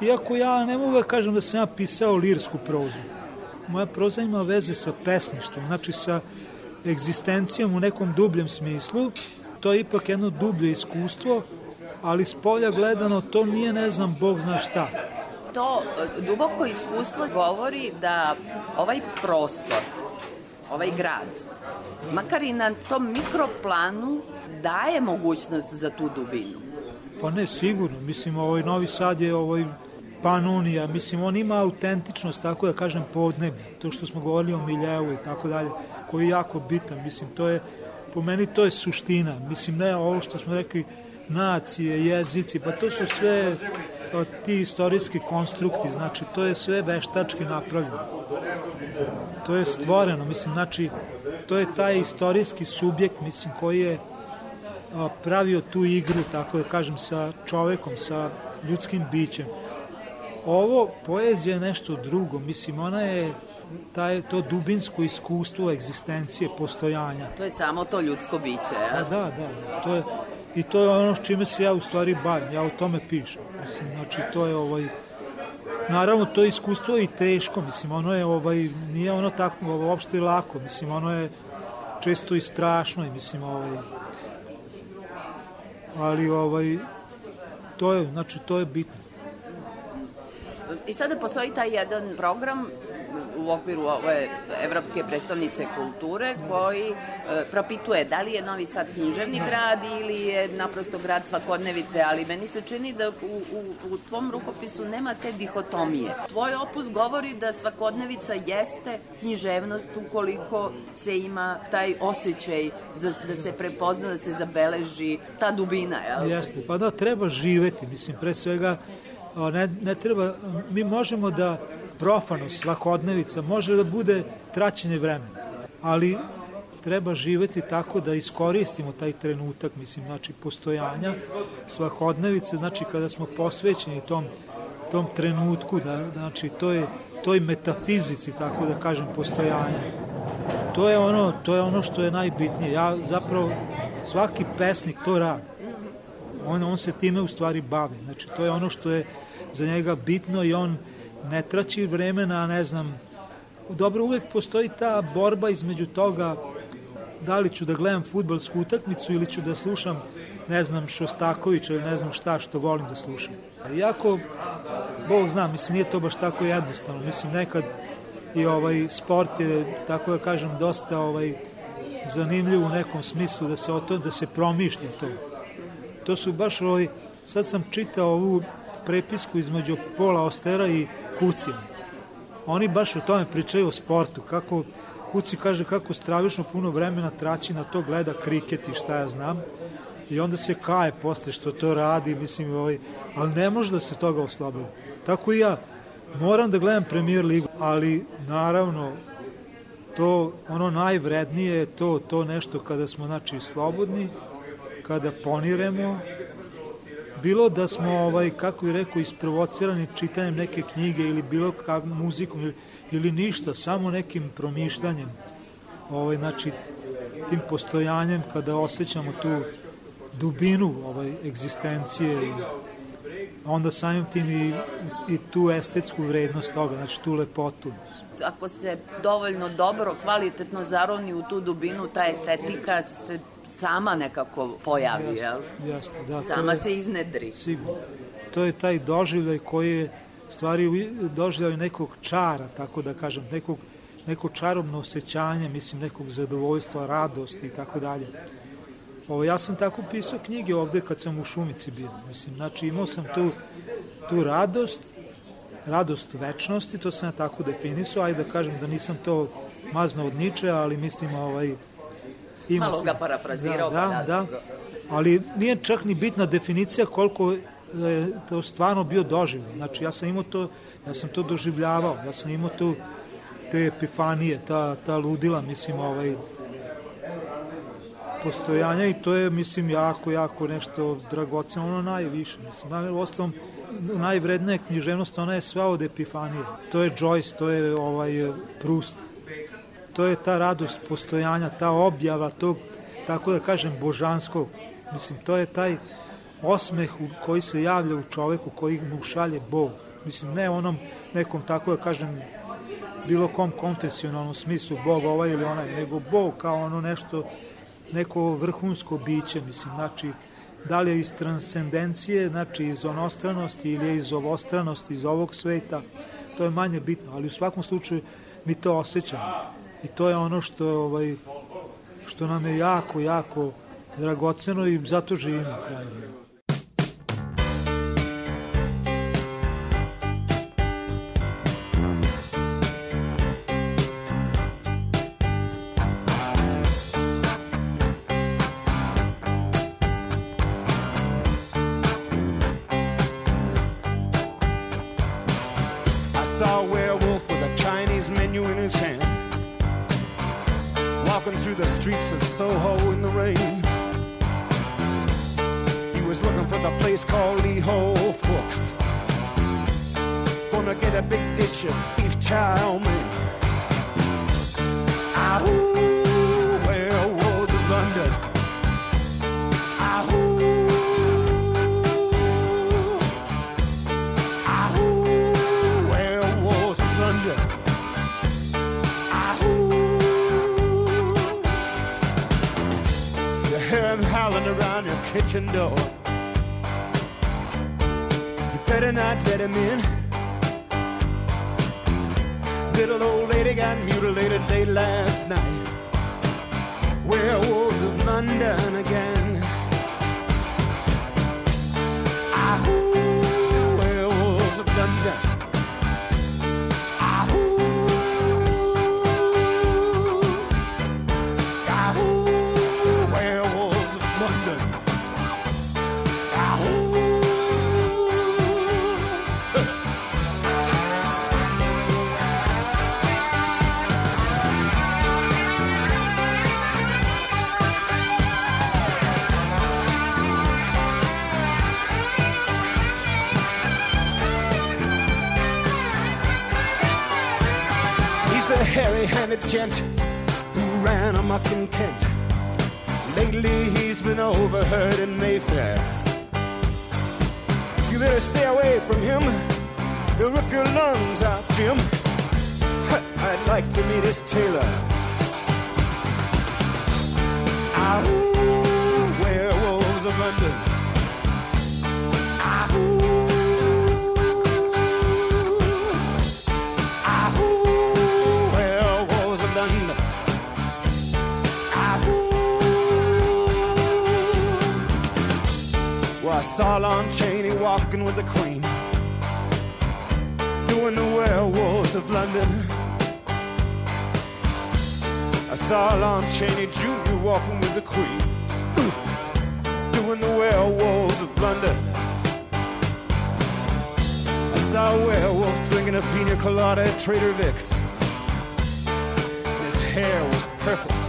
iako ja ne mogu da kažem da sam ja pisao lirsku prozu moja proza ima veze sa pesništvom, znači sa egzistencijom u nekom dubljem smislu. To je ipak jedno dublje iskustvo, ali s polja gledano to nije, ne znam, Bog zna šta. To e, duboko iskustvo govori da ovaj prostor, ovaj grad, makar i na tom mikroplanu, daje mogućnost za tu dubinu. Pa ne, sigurno. Mislim, ovaj Novi Sad je ovaj Panonija, mislim, on ima autentičnost, tako da kažem, podneblje. To što smo govorili o Miljevu i tako dalje, koji je jako bitan. Mislim, to je, po meni to je suština. Mislim, ne ovo što smo rekli, nacije, jezici, pa to su sve o, ti istorijski konstrukti, znači to je sve veštački napravljeno. To je stvoreno, mislim, znači to je taj istorijski subjekt, mislim, koji je a, pravio tu igru, tako da kažem, sa čovekom, sa ljudskim bićem. Ovo, poezija je nešto drugo, mislim, ona je taj, to dubinsko iskustvo egzistencije, postojanja. To je samo to ljudsko biće, A ja? da, da, da, to je, i to je ono s čime se ja u stvari bavim, ja o tome pišem, mislim, znači to je ovaj, naravno to iskustvo je i teško, mislim, ono je ovaj, nije ono tako uopšte lako, mislim, ono je često i strašno, i mislim, ovaj, ali ovaj, to je, znači, to je bitno. I sada postoji taj jedan program u okviru ove Evropske predstavnice kulture koji e, propituje da li je Novi Sad književni grad ili je naprosto grad svakodnevice, ali meni se čini da u, u, u tvom rukopisu nema te dihotomije. Tvoj opus govori da svakodnevica jeste književnost ukoliko se ima taj osjećaj za, da se prepozna, da se zabeleži ta dubina, jel? Jeste, pa da, treba živeti, mislim, pre svega ne, ne treba, mi možemo da profanost, svakodnevica, može da bude traćenje vremena, ali treba živeti tako da iskoristimo taj trenutak, mislim, znači postojanja svakodnevice, znači kada smo posvećeni tom, tom trenutku, da, znači to je toj metafizici, tako da kažem, postojanja. To je ono, to je ono što je najbitnije. Ja zapravo, svaki pesnik to radi. On, on se time u stvari bavi. Znači, to je ono što je za njega bitno i on ne traći vremena, ne znam, dobro, uvek postoji ta borba između toga da li ću da gledam futbalsku utakmicu ili ću da slušam ne znam Šostakovića ili ne znam šta što volim da slušam. Iako, Bog zna, mislim nije to baš tako jednostavno, mislim nekad i ovaj sport je, tako da kažem, dosta ovaj zanimljiv u nekom smislu da se o to, da se promišlja to. To su baš ovaj, sad sam čitao ovu prepisku između Pola Ostera i Kucija. Oni baš o tome pričaju o sportu, kako Kuci kaže kako stravično puno vremena traći na to, gleda kriket i šta ja znam, i onda se kaje posle što to radi, mislim, ovaj, ali ne može da se toga oslobodi. Tako i ja, moram da gledam premier ligu, ali naravno, to ono najvrednije je to, to nešto kada smo znači slobodni, kada poniremo, bilo da smo, ovaj, kako je rekao, isprovocirani čitanjem neke knjige ili bilo kak muzikom ili, ili ništa, samo nekim promišljanjem, ovaj, znači, tim postojanjem kada osjećamo tu dubinu ovaj, egzistencije i onda samim tim i, i tu estetsku vrednost toga, znači tu lepotu. Ako se dovoljno dobro, kvalitetno zaroni u tu dubinu, ta estetika se sama nekako pojavi, Jeste, jel? jeste, da, Sama je- se iznedri. Sigurno. To je taj doživljaj koji je stvari doživljaj nekog čara, tako da kažem, nekog, neko čarobno osjećanje, mislim, nekog zadovoljstva, radosti i tako dalje. Ovo, ja sam tako pisao knjige ovde kad sam u Šumici bio. Mislim, znači imao sam tu, tu radost, radost večnosti, to sam ja tako definisao, ajde da kažem da nisam to mazno od Niče, ali mislim ovaj, ima Malo ga parafrazirao, da, pa da, da. da, ali nije čak ni bitna definicija koliko je to stvarno bio doživljaj. Znači ja sam imao to, ja sam to doživljavao, ja sam imao tu te epifanije, ta, ta ludila, mislim, ovaj, postojanja i to je, mislim, jako, jako nešto dragoceno, ono najviše, mislim, naj, u ostalom, najvrednija književnost, ona je sva od epifanije. To je Joyce, to je ovaj, Proust, to je ta radost postojanja, ta objava tog, tako da kažem, božanskog. Mislim, to je taj osmeh koji se javlja u čoveku, koji mu šalje Bog. Mislim, ne onom nekom, tako da kažem, bilo kom konfesionalnom smislu Bog ovaj ili onaj, nego Bog kao ono nešto, neko vrhunsko biće, mislim, znači, da li je iz transcendencije, znači iz onostranosti ili je iz ovostranosti, iz ovog sveta, to je manje bitno, ali u svakom slučaju mi to osjećamo. I to je ono što, ovaj, što nam je jako, jako dragoceno i zato živimo u gent who ran amok in Kent. Lately he's been overheard in Mayfair. You better stay away from him. He'll rip your lungs out, Jim. I'd like to meet his tailor. Ahoo, werewolves of London. Saw Lon Chaney walking with the Queen, doing the werewolves of London. I saw Lon Chaney Jr. walking with the Queen, doing the werewolves of London. I saw a werewolf drinking a pina colada at Trader Vic's. His hair was perfect.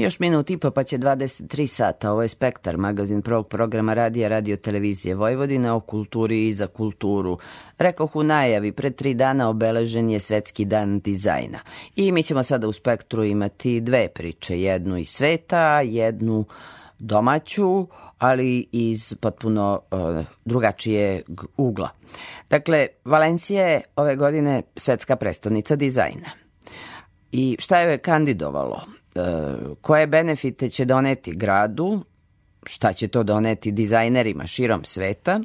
Još minut i po pa će 23 sata. Ovo je Spektar, magazin prvog programa radija Radio Televizije Vojvodine o kulturi i za kulturu. Rekoh u najavi, pred tri dana obeležen je Svetski dan dizajna. I mi ćemo sada u Spektru imati dve priče. Jednu iz sveta, jednu domaću, ali iz potpuno uh, drugačije ugla. Dakle, Valencija je ove godine svetska prestonica dizajna. I šta je kandidovalo? E, koje benefite će doneti gradu? Šta će to doneti dizajnerima širom sveta?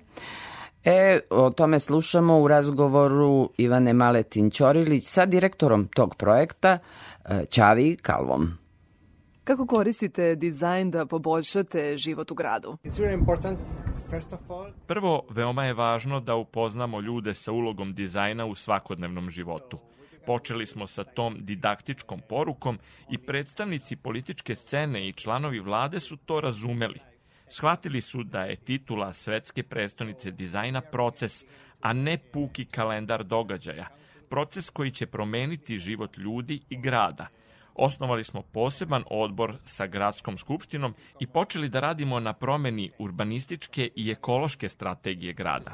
E, o tome slušamo u razgovoru Ivane Maletin-Ćorilić sa direktorom tog projekta, e, Ćavi Kalvom. Kako koristite dizajn da poboljšate život u gradu? Prvo, veoma je važno da upoznamo ljude sa ulogom dizajna u svakodnevnom životu. Počeli smo sa tom didaktičkom porukom i predstavnici političke scene i članovi vlade su to razumeli. Shvatili su da je titula svetske prestonice dizajna proces, a ne puki kalendar događaja. Proces koji će promeniti život ljudi i grada. Osnovali smo poseban odbor sa gradskom skupštinom i počeli da radimo na promeni urbanističke i ekološke strategije grada.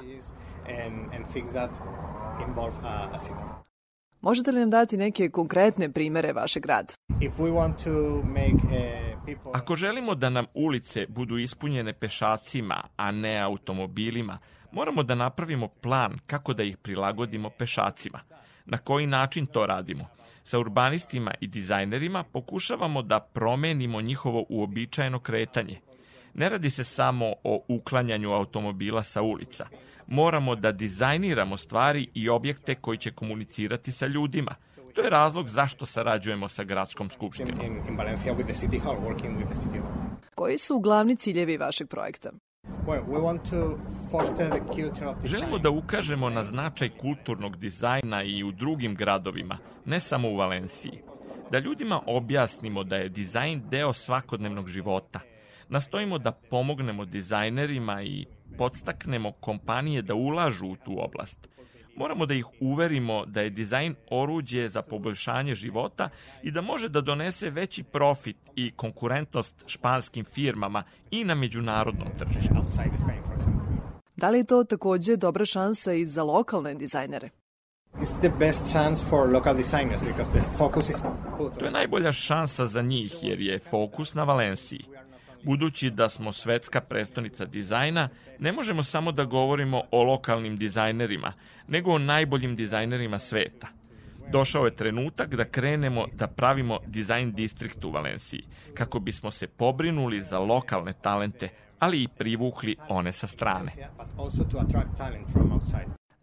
Možete li nam dati neke konkretne primere vašeg uh, people Ako želimo da nam ulice budu ispunjene pešacima, a ne automobilima, moramo da napravimo plan kako da ih prilagodimo pešacima. Na koji način to radimo? Sa urbanistima i dizajnerima pokušavamo da promenimo njihovo uobičajeno kretanje. Ne radi se samo o uklanjanju automobila sa ulica. Moramo da dizajniramo stvari i objekte koji će komunicirati sa ljudima. To je razlog zašto sarađujemo sa gradskom skupštinom. Koji su glavni ciljevi vašeg projekta? Želimo da ukažemo na značaj kulturnog dizajna i u drugim gradovima, ne samo u Valenciji. Da ljudima objasnimo da je dizajn deo svakodnevnog života. Nastojimo da pomognemo dizajnerima i podstaknemo kompanije da ulažu u tu oblast. Moramo da ih uverimo da je dizajn oruđe za poboljšanje života i da može da donese veći profit i konkurentnost španskim firmama i na međunarodnom tržištu. outside Spain, for example. Da li je to takođe dobra šansa i za lokalne dizajnere? It's the best chance for local designers because the focus is put To je najbolja šansa za njih jer je fokus na Valenciji. Budući da smo svetska prestonica dizajna, ne možemo samo da govorimo o lokalnim dizajnerima, nego o najboljim dizajnerima sveta. Došao je trenutak da krenemo da pravimo dizajn distrikt u Valenciji, kako bismo se pobrinuli za lokalne talente, ali i privukli one sa strane.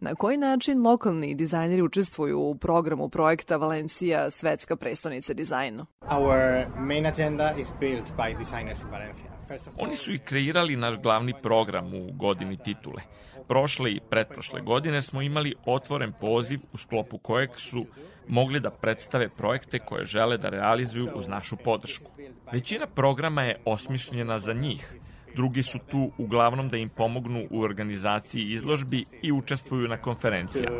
Na koji način lokalni dizajneri učestvuju u programu projekta Valencija Svetska prestonica dizajna? Our main agenda is built by designers in Valencia. Oni su i kreirali naš glavni program u godini titule. Prošle i pretprošle godine smo imali otvoren poziv u sklopu kojeg su mogli da predstave projekte koje žele da realizuju uz našu podršku. Većina programa je osmišljena za njih. Drugi su tu uglavnom da im pomognu u organizaciji izložbi i učestvuju na konferencijama.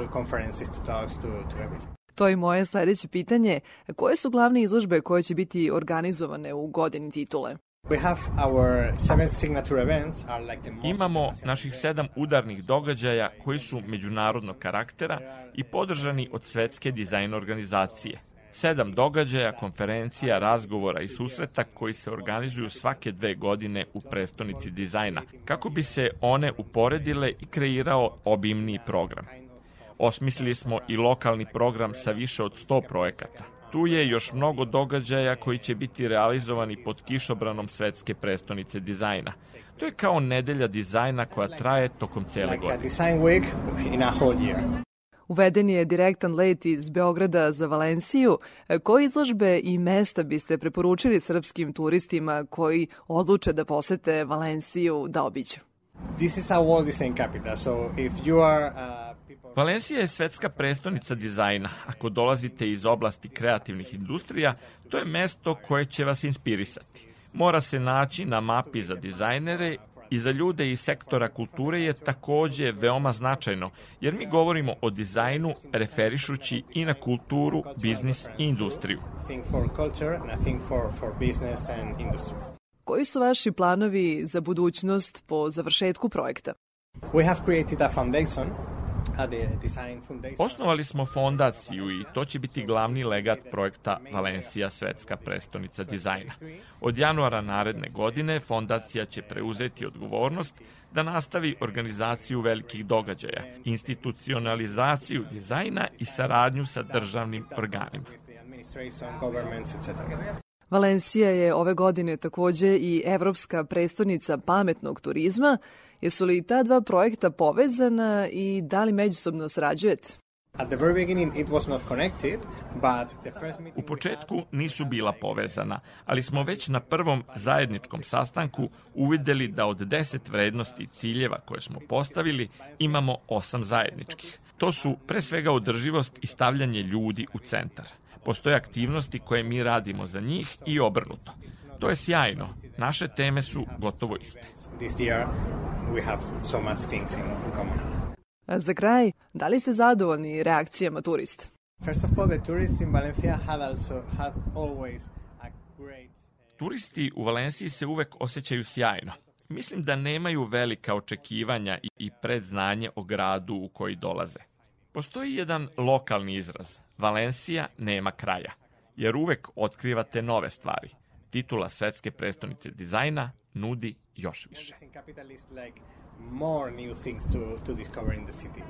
to je moje sledeće pitanje. Koje su glavne izložbe koje će biti organizovane u godini titule? We have our seven signature events are like the most Imamo naših sedam udarnih događaja koji su međunarodnog karaktera i podržani od svetske dizajn organizacije. Sedam događaja, konferencija, razgovora i susreta koji se organizuju svake dve godine u prestonici dizajna, kako bi se one uporedile i kreirao obimniji program. Osmislili smo i lokalni program sa više od 100 projekata. Tu je još mnogo događaja koji će biti realizovani pod kišobranom svetske prestonice dizajna. To je kao nedelja dizajna koja traje tokom cele godine. Uveden je direktan let iz Beograda za Valenciju. Koje izložbe i mesta biste preporučili srpskim turistima koji odluče da posete Valenciju da obiđu? This is a Walt Design capital, so if you are uh, Valencija je svetska prestonica dizajna. Ako dolazite iz oblasti kreativnih industrija, to je mesto koje će vas inspirisati. Mora se naći na mapi za dizajnere i za ljude iz sektora kulture je takođe veoma značajno, jer mi govorimo o dizajnu referišući i na kulturu, biznis i industriju. Koji su vaši planovi za budućnost po završetku projekta? We have created a foundation, Osnovali smo fondaciju i to će biti glavni legat projekta Valencija svetska prestonica dizajna. Od januara naredne godine fondacija će preuzeti odgovornost da nastavi organizaciju velikih događaja, institucionalizaciju dizajna i saradnju sa državnim organima. Valencija je ove godine takođe i evropska prestonica pametnog turizma. Jesu li ta dva projekta povezana i da li međusobno meeting U početku nisu bila povezana, ali smo već na prvom zajedničkom sastanku uvideli da od 10 vrednosti i ciljeva koje smo postavili imamo osam zajedničkih. To su pre svega održivost i stavljanje ljudi u centar. Postoje aktivnosti koje mi radimo za njih i obrnuto. To je sjajno. Naše teme su gotovo iste. This year we have so much things in, in common. A Za kraj, da li ste zadovoljni reakcijama turista? First of all, the tourists in Valencia had also had always a great Turisti u Valenciji se uvek osjećaju sjajno. Mislim da nemaju velika očekivanja i- predznanje o gradu u koji dolaze. Postoji jedan lokalni izraz. Valencija nema kraja, jer uvek otkrivate nove stvari. Titula svetske prestonice dizajna nudi još više. More new things to, to discover in the city.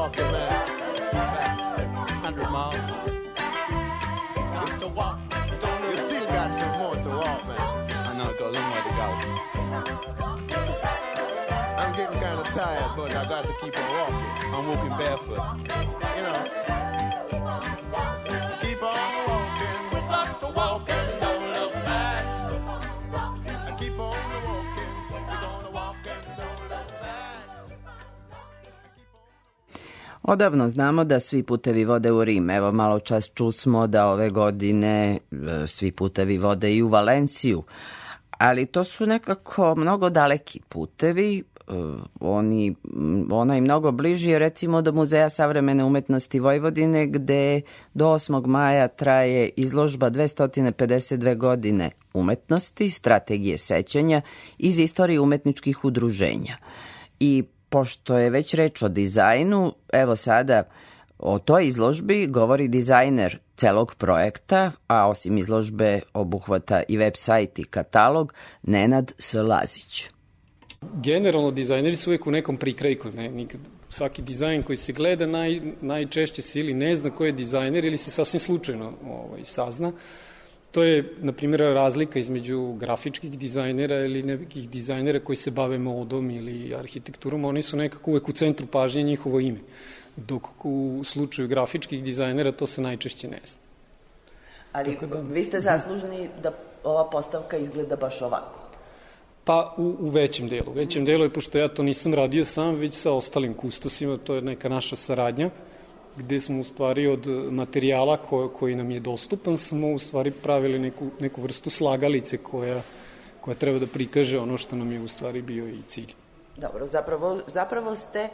Walking, man? 100 miles. Just to walk. You still got some more to walk, man. I know, got a long way to go. I'm getting kind of tired, but I got to keep on walking. I'm walking barefoot. Odavno znamo da svi putevi vode u Rim. Evo malo čas čusmo da ove godine e, svi putevi vode i u Valenciju. Ali to su nekako mnogo daleki putevi, e, oni, ona je mnogo bliži recimo do Muzeja savremene umetnosti Vojvodine gde do 8. maja traje izložba 252 godine umetnosti, strategije sećanja iz istorije umetničkih udruženja. I pošto je već reč o dizajnu, evo sada o toj izložbi govori dizajner celog projekta, a osim izložbe obuhvata i web sajt i katalog, Nenad S. Lazić. Generalno, dizajneri su uvek u nekom prikrajku. Ne, nikad, svaki dizajn koji se gleda naj, najčešće se ili ne zna ko je dizajner ili se sasvim slučajno ovaj, sazna. To je, na primjer, razlika između grafičkih dizajnera ili nekih dizajnera koji se bave modom ili arhitekturom. Oni su nekako uvek u centru pažnje njihovo ime. Dok u slučaju grafičkih dizajnera to se najčešće ne zna. Ali vi ste zaslužni da ova postavka izgleda baš ovako. Pa u, u većem delu. U većem delu je, pošto ja to nisam radio sam, već sa ostalim kustosima, to je neka naša saradnja, gde smo u stvari od materijala ko, koji nam je dostupan, smo u stvari pravili neku, neku vrstu slagalice koja, koja treba da prikaže ono što nam je u stvari bio i cilj. Dobro, zapravo, zapravo ste e,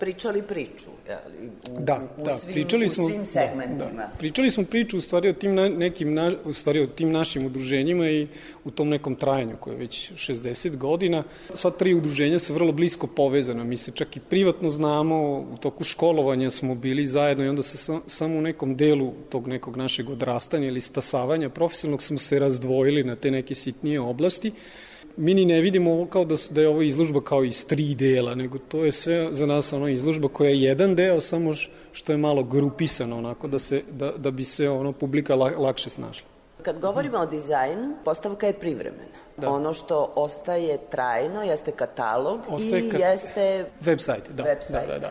pričali priču, jeli, u, Da, u, da, svim, pričali u smo, svim segmentima. Da, da. Pričali smo priču u stvari o tim na, nekim na, u stvari o tim našim udruženjima i u tom nekom trajanju koje je već 60 godina. Sva tri udruženja su vrlo blisko povezana. Mi se čak i privatno znamo, u toku školovanja smo bili zajedno i onda se sam, samo u nekom delu tog nekog našeg odrastanja ili stasavanja profesionalnog smo se razdvojili na te neke sitnije oblasti mi ni ne vidimo ovo kao da, da je ovo izložba kao iz tri dela, nego to je sve za nas ono izložba koja je jedan deo, samo što je malo grupisano, onako da, se, da, da bi se ono publika la, lakše snašla. Kad govorimo o dizajnu, postavka je privremena. Da. Ono što ostaje trajno jeste katalog Ostaje i kat- jeste Web sajt, da. Web sajt. Da, da, da.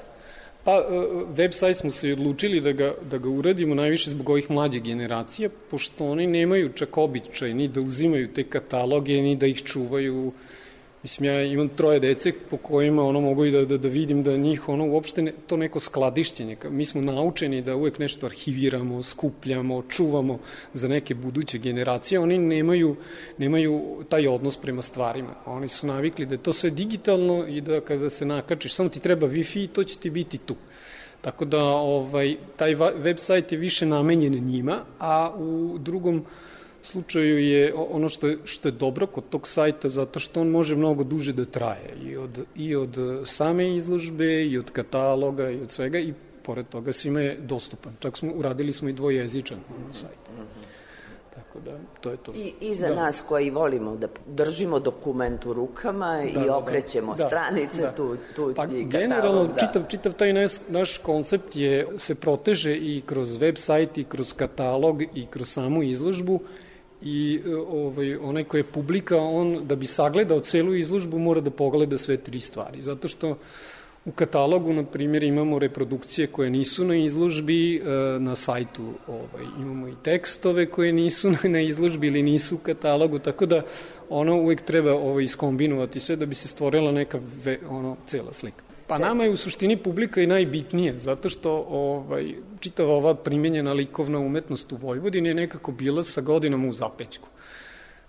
Pa, e, web sajt smo se odlučili da ga, da ga uradimo najviše zbog ovih mlađe generacija, pošto oni nemaju čak običaj ni da uzimaju te kataloge, ni da ih čuvaju. Mislim, ja imam troje dece po kojima ono mogu i da, da, da vidim da njih ono uopšte ne, to neko skladišćenje. Mi smo naučeni da uvek nešto arhiviramo, skupljamo, čuvamo za neke buduće generacije. Oni nemaju, nemaju taj odnos prema stvarima. Oni su navikli da je to sve digitalno i da kada se nakačiš, samo ti treba Wi-Fi i to će ti biti tu. Tako da ovaj, taj web sajt je više namenjen njima, a u drugom slučaju je ono što je, što je dobro kod tog sajta zato što on može mnogo duže da traje i od, i od same izložbe i od kataloga i od svega i pored toga svima je dostupan. Čak smo, uradili smo i dvojezičan ono, sajt. Tako da, to je to. I, i za Da. nas koji volimo da držimo dokument u rukama i okrećemo stranice, tu, tu pa, i generalno, da. čitav, čitav taj naš, naš koncept je, se proteže i kroz web sajt i kroz katalog i kroz samu izložbu i ovaj, onaj ko je publika, on da bi sagledao celu izložbu mora da pogleda sve tri stvari. Zato što u katalogu, na primjer, imamo reprodukcije koje nisu na izložbi, e, na sajtu ovaj, imamo i tekstove koje nisu na izložbi ili nisu u katalogu, tako da ono uvek treba ovaj, iskombinovati sve da bi se stvorila neka ve, ono, cela slika. Pa nama je u suštini publika i najbitnije, zato što ovaj, čitava ova primenjena likovna umetnost u Vojvodini je nekako bila sa godinama u zapećku.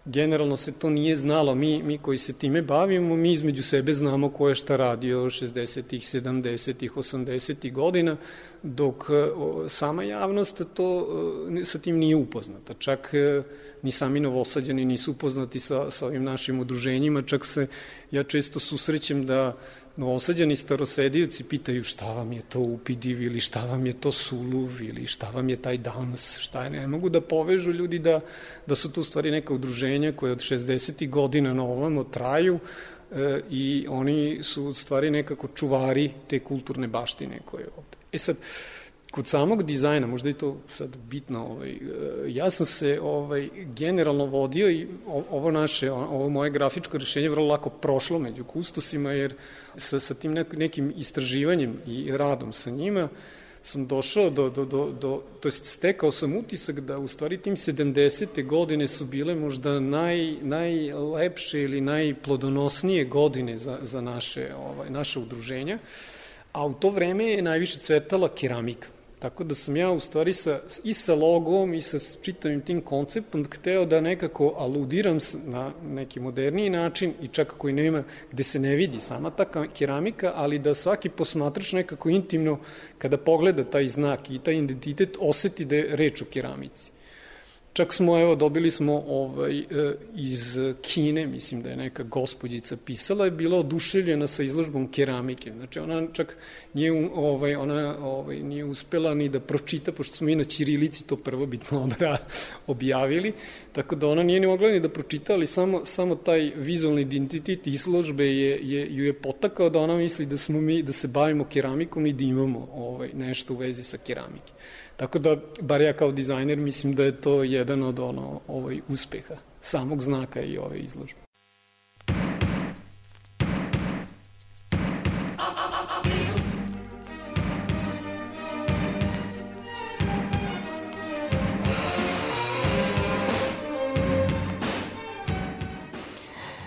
Generalno se to nije znalo, mi, mi koji se time bavimo, mi između sebe znamo ko je šta radio 60-ih, 70-ih, 80-ih godina, dok e, sama javnost to e, sa tim nije upoznata. Čak e, ni sami novosađani nisu upoznati sa, sa ovim našim udruženjima, čak se ja često susrećem da novosađani starosedioci pitaju šta vam je to upidiv ili šta vam je to suluv ili šta vam je taj dans, šta je, ne mogu da povežu ljudi da, da su to u stvari neka udruženja koje od 60. godina na ovamo traju, e, i oni su stvari nekako čuvari te kulturne baštine koje je ovde. E sad, kod samog dizajna, možda je to sad bitno, ovaj, e, ja sam se ovaj, generalno vodio i ovo naše, ovo moje grafičko rešenje je vrlo lako prošlo među kustosima, jer sa, sa tim nek- nekim istraživanjem i radom sa njima, sam došao do, do, do, do to jest stekao sam utisak da u stvari tim 70. godine su bile možda naj, najlepše ili najplodonosnije godine za, za naše, ovaj, naše udruženja, a u to vreme je najviše cvetala keramika. Tako da sam ja u stvari sa, i sa logom i sa čitavim tim konceptom hteo da nekako aludiram na neki moderniji način i čak koji nema, gde se ne vidi sama ta ka- keramika, ali da svaki posmatrač nekako intimno kada pogleda taj znak i taj identitet oseti da je reč o keramici. Čak smo, evo, dobili smo ovaj, e, iz Kine, mislim da je neka gospođica pisala, je bila oduševljena sa izložbom keramike. Znači, ona čak nije, ovaj, ona, ovaj, nije uspela ni da pročita, pošto smo mi na Ćirilici to prvobitno obra, objavili, tako da ona nije ni mogla ni da pročita, ali samo, samo taj vizualni identitet izložbe je, je, ju je potakao da ona misli da smo mi, da se bavimo keramikom i da imamo ovaj, nešto u vezi sa keramike. Tako da, bar ja kao dizajner mislim da je to jedan od ono, ovaj, uspeha samog znaka i ove izložbe.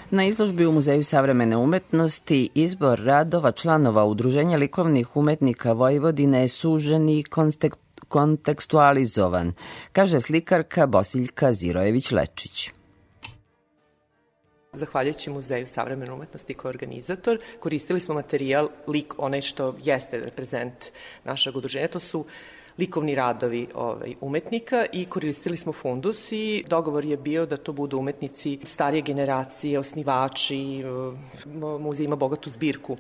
Na izložbi u Muzeju savremene umetnosti izbor radova članova Udruženja likovnih umetnika Vojvodine je sužen i konstek- kontekstualizovan, kaže slikarka Bosiljka Zirojević-Lečić. Zahvaljujući Muzeju savremene umetnosti je organizator, koristili smo materijal lik, onaj što jeste reprezent našeg udruženja. To su likovni radovi ovaj, umetnika i koristili smo fundus i dogovor je bio da to budu umetnici starije generacije, osnivači, eh, muzej ima bogatu zbirku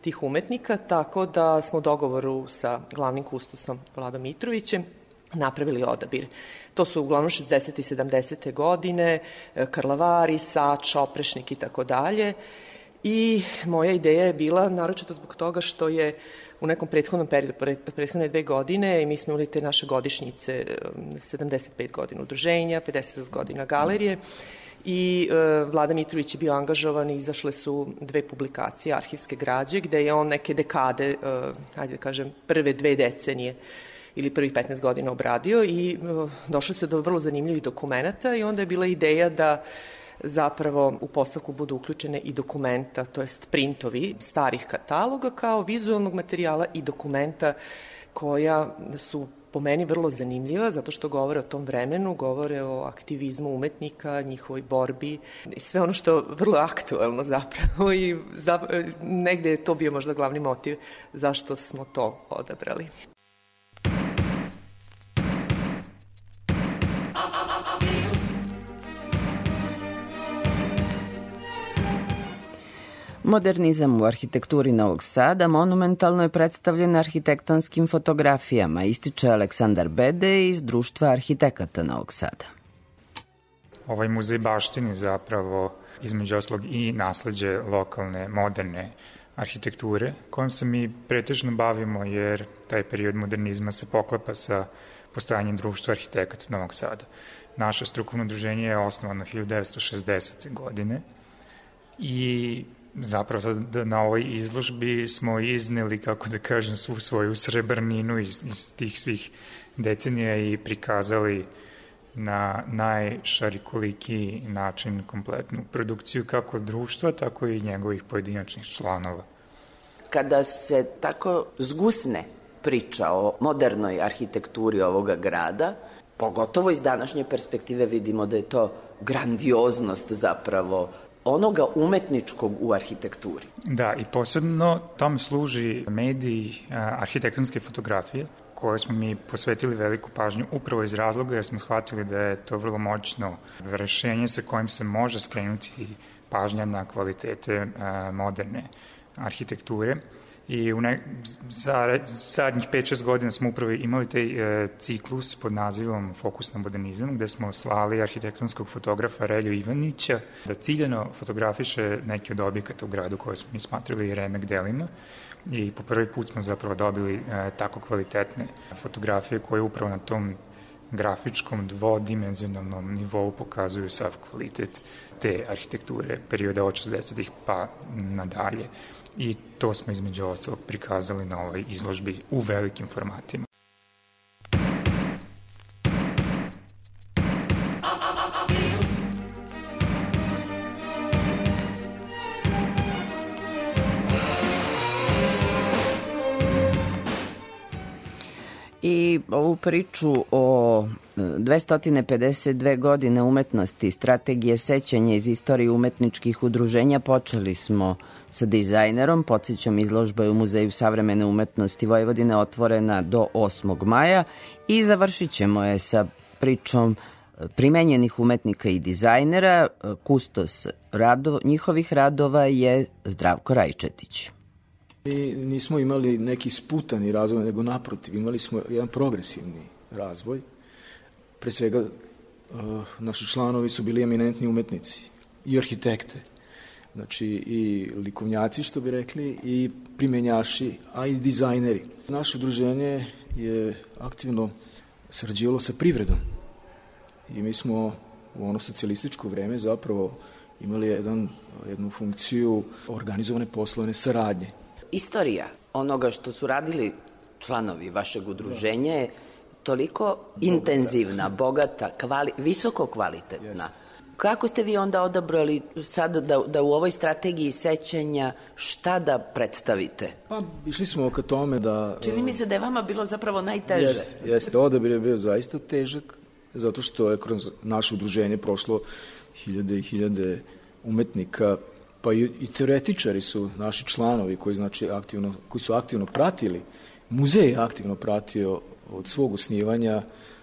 tih umetnika, tako da smo u dogovoru sa glavnim kustosom Vladom Mitrovićem napravili odabir. To su uglavnom 60. i 70. godine, e, Karlavari, Sač, Oprešnik i tako dalje. I moja ideja je bila, naročito zbog toga što je u nekom prethodnom periodu, pre- prethodne dve godine, i mi smo imali te naše godišnjice, e, 75 godina udruženja, 50 godina galerije, i e, Vlada Mitrović je bio angažovan i izašle su dve publikacije arhivske građe gde je on neke dekade, e, ajde da kažem, prve dve decenije ili prvih 15 godina obradio i e, došlo se do vrlo zanimljivih dokumenta i onda je bila ideja da zapravo u postavku budu uključene i dokumenta, to jest printovi starih kataloga kao vizualnog materijala i dokumenta koja su po meni vrlo zanimljiva zato što govore o tom vremenu, govore o aktivizmu umetnika, njihovoj borbi i sve ono što je vrlo aktuelno zapravo i za, negde je to bio možda glavni motiv zašto smo to odabrali. Modernizam u arhitekturi Novog Sada monumentalno je predstavljen arhitektonskim fotografijama, ističe Aleksandar Bede iz Društva arhitekata Novog Sada. Ovaj muzej baštini zapravo između oslog i nasledđe lokalne, moderne arhitekture, kojom se mi pretežno bavimo jer taj period modernizma se poklapa sa postojanjem društva arhitekata Novog Sada. Naše strukovno udruženje je osnovano 1960. godine i zapravo sad da na ovoj izložbi smo izneli, kako da kažem, svu svoju srebrninu iz, iz tih svih decenija i prikazali na najšarikoliki način kompletnu produkciju kako društva, tako i njegovih pojedinačnih članova. Kada se tako zgusne priča o modernoj arhitekturi ovoga grada, pogotovo iz današnje perspektive vidimo da je to grandioznost zapravo onoga umetničkog u arhitekturi. Da, i posebno tom služi mediji arhitektonske fotografije, koje smo mi posvetili veliku pažnju upravo iz razloga jer smo shvatili da je to vrlo moćno rešenje sa kojim se može skrenuti pažnja na kvalitete moderne arhitekture I u ne, za, zadnjih 5-6 godina smo upravo imali taj e, ciklus pod nazivom Fokus na modernizam, gde smo slali arhitektonskog fotografa Relju Ivanića da ciljeno fotografiše neke od objekata u gradu koje smo mi smatrali remek delima i po prvi put smo zapravo dobili e, tako kvalitetne fotografije koje upravo na tom grafičkom dvodimenzionalnom nivou pokazuju sav kvalitet te arhitekture perioda od 60-ih pa nadalje. I to smo između ostalog prikazali na ovoj izložbi u velikim formatima. I ovu priču o e, 252 godine umetnosti, strategije sećanja iz istorije umetničkih udruženja počeli smo sa dizajnerom. Podsjećam, izložba je u Muzeju savremene umetnosti Vojvodine otvorena do 8. maja i završit ćemo je sa pričom e, primenjenih umetnika i dizajnera. E, Kustos rado, njihovih radova je Zdravko Rajčetić. Mi nismo imali neki sputani razvoj, nego naprotiv, imali smo jedan progresivni razvoj. Pre svega, uh, naši članovi su bili eminentni umetnici i arhitekte, znači i likovnjaci, što bi rekli, i primenjaši, a i dizajneri. Naše udruženje je aktivno sarađivalo sa privredom. I mi smo u ono socijalističko vreme zapravo imali jedan, jednu funkciju organizovane poslovne saradnje. Istorija onoga što su radili članovi vašeg udruženja je toliko intenzivna, bogata, kvali, visoko kvalitetna. Kako ste vi onda odabrali sad da, da u ovoj strategiji sećanja šta da predstavite? Pa išli smo ka tome da... Čini mi se da je vama bilo zapravo najteže. Jeste, jeste. Odabir je bio zaista težak, zato što je kroz naše udruženje prošlo hiljade i hiljade umetnika, pa i, i teoretičari su naši članovi koji, znači, aktivno, koji su aktivno pratili, muzej je aktivno pratio od svog osnivanja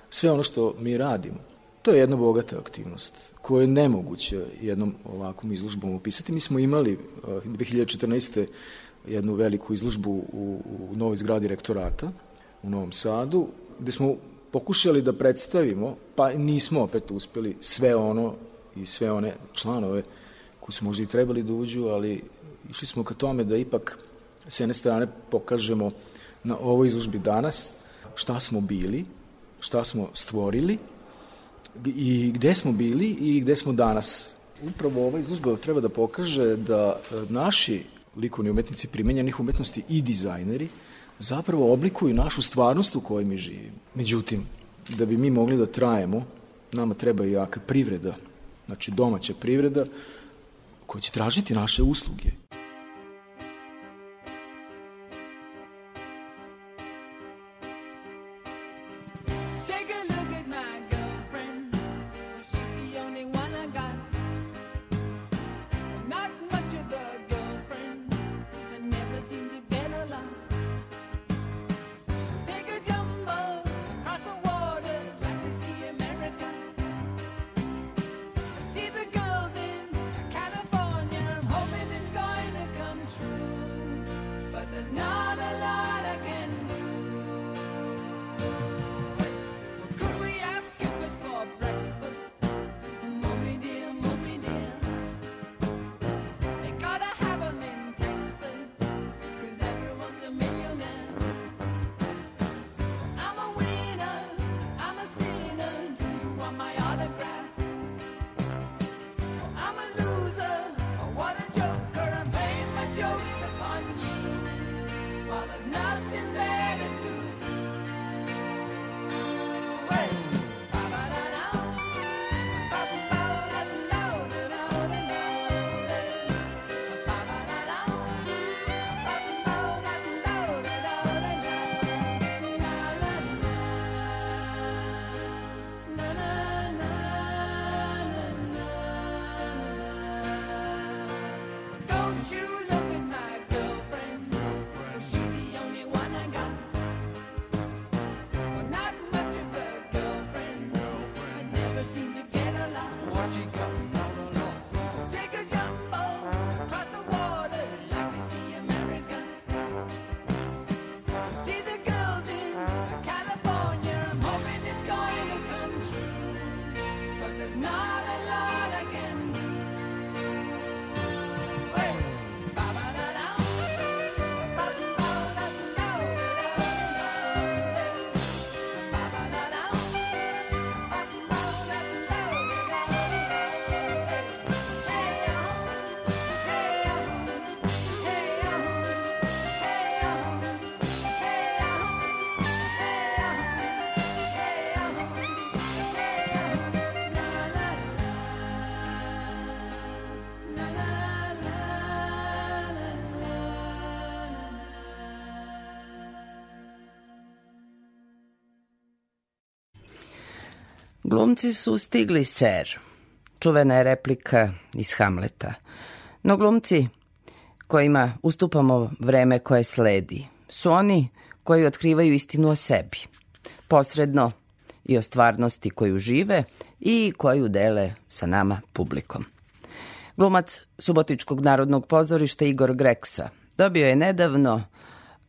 sve ono što mi radimo. To je jedna bogata aktivnost koja je nemoguće jednom ovakvom izložbom opisati. Mi smo imali uh, 2014. jednu veliku izložbu u, u novoj zgradi rektorata u Novom Sadu, gde smo pokušali da predstavimo, pa nismo opet uspeli sve ono i sve one članove koji su možda i trebali da uđu, ali išli smo ka tome da ipak s jedne strane pokažemo na ovoj izložbi danas šta smo bili, šta smo stvorili i gde smo bili i gde smo danas. Upravo ova izložba treba da pokaže da e, naši likovni umetnici primenjenih umetnosti i dizajneri zapravo oblikuju našu stvarnost u kojoj mi živimo. Međutim, da bi mi mogli da trajemo, nama treba i jaka privreda, znači domaća privreda, koja će tražiti naše usluge. Glumci su stigli, ser. Čuvena je replika iz Hamleta. No glumci kojima ustupamo vreme koje sledi su oni koji otkrivaju istinu o sebi. Posredno i o stvarnosti koju žive i koju dele sa nama publikom. Glumac Subotičkog narodnog pozorišta Igor Greksa dobio je nedavno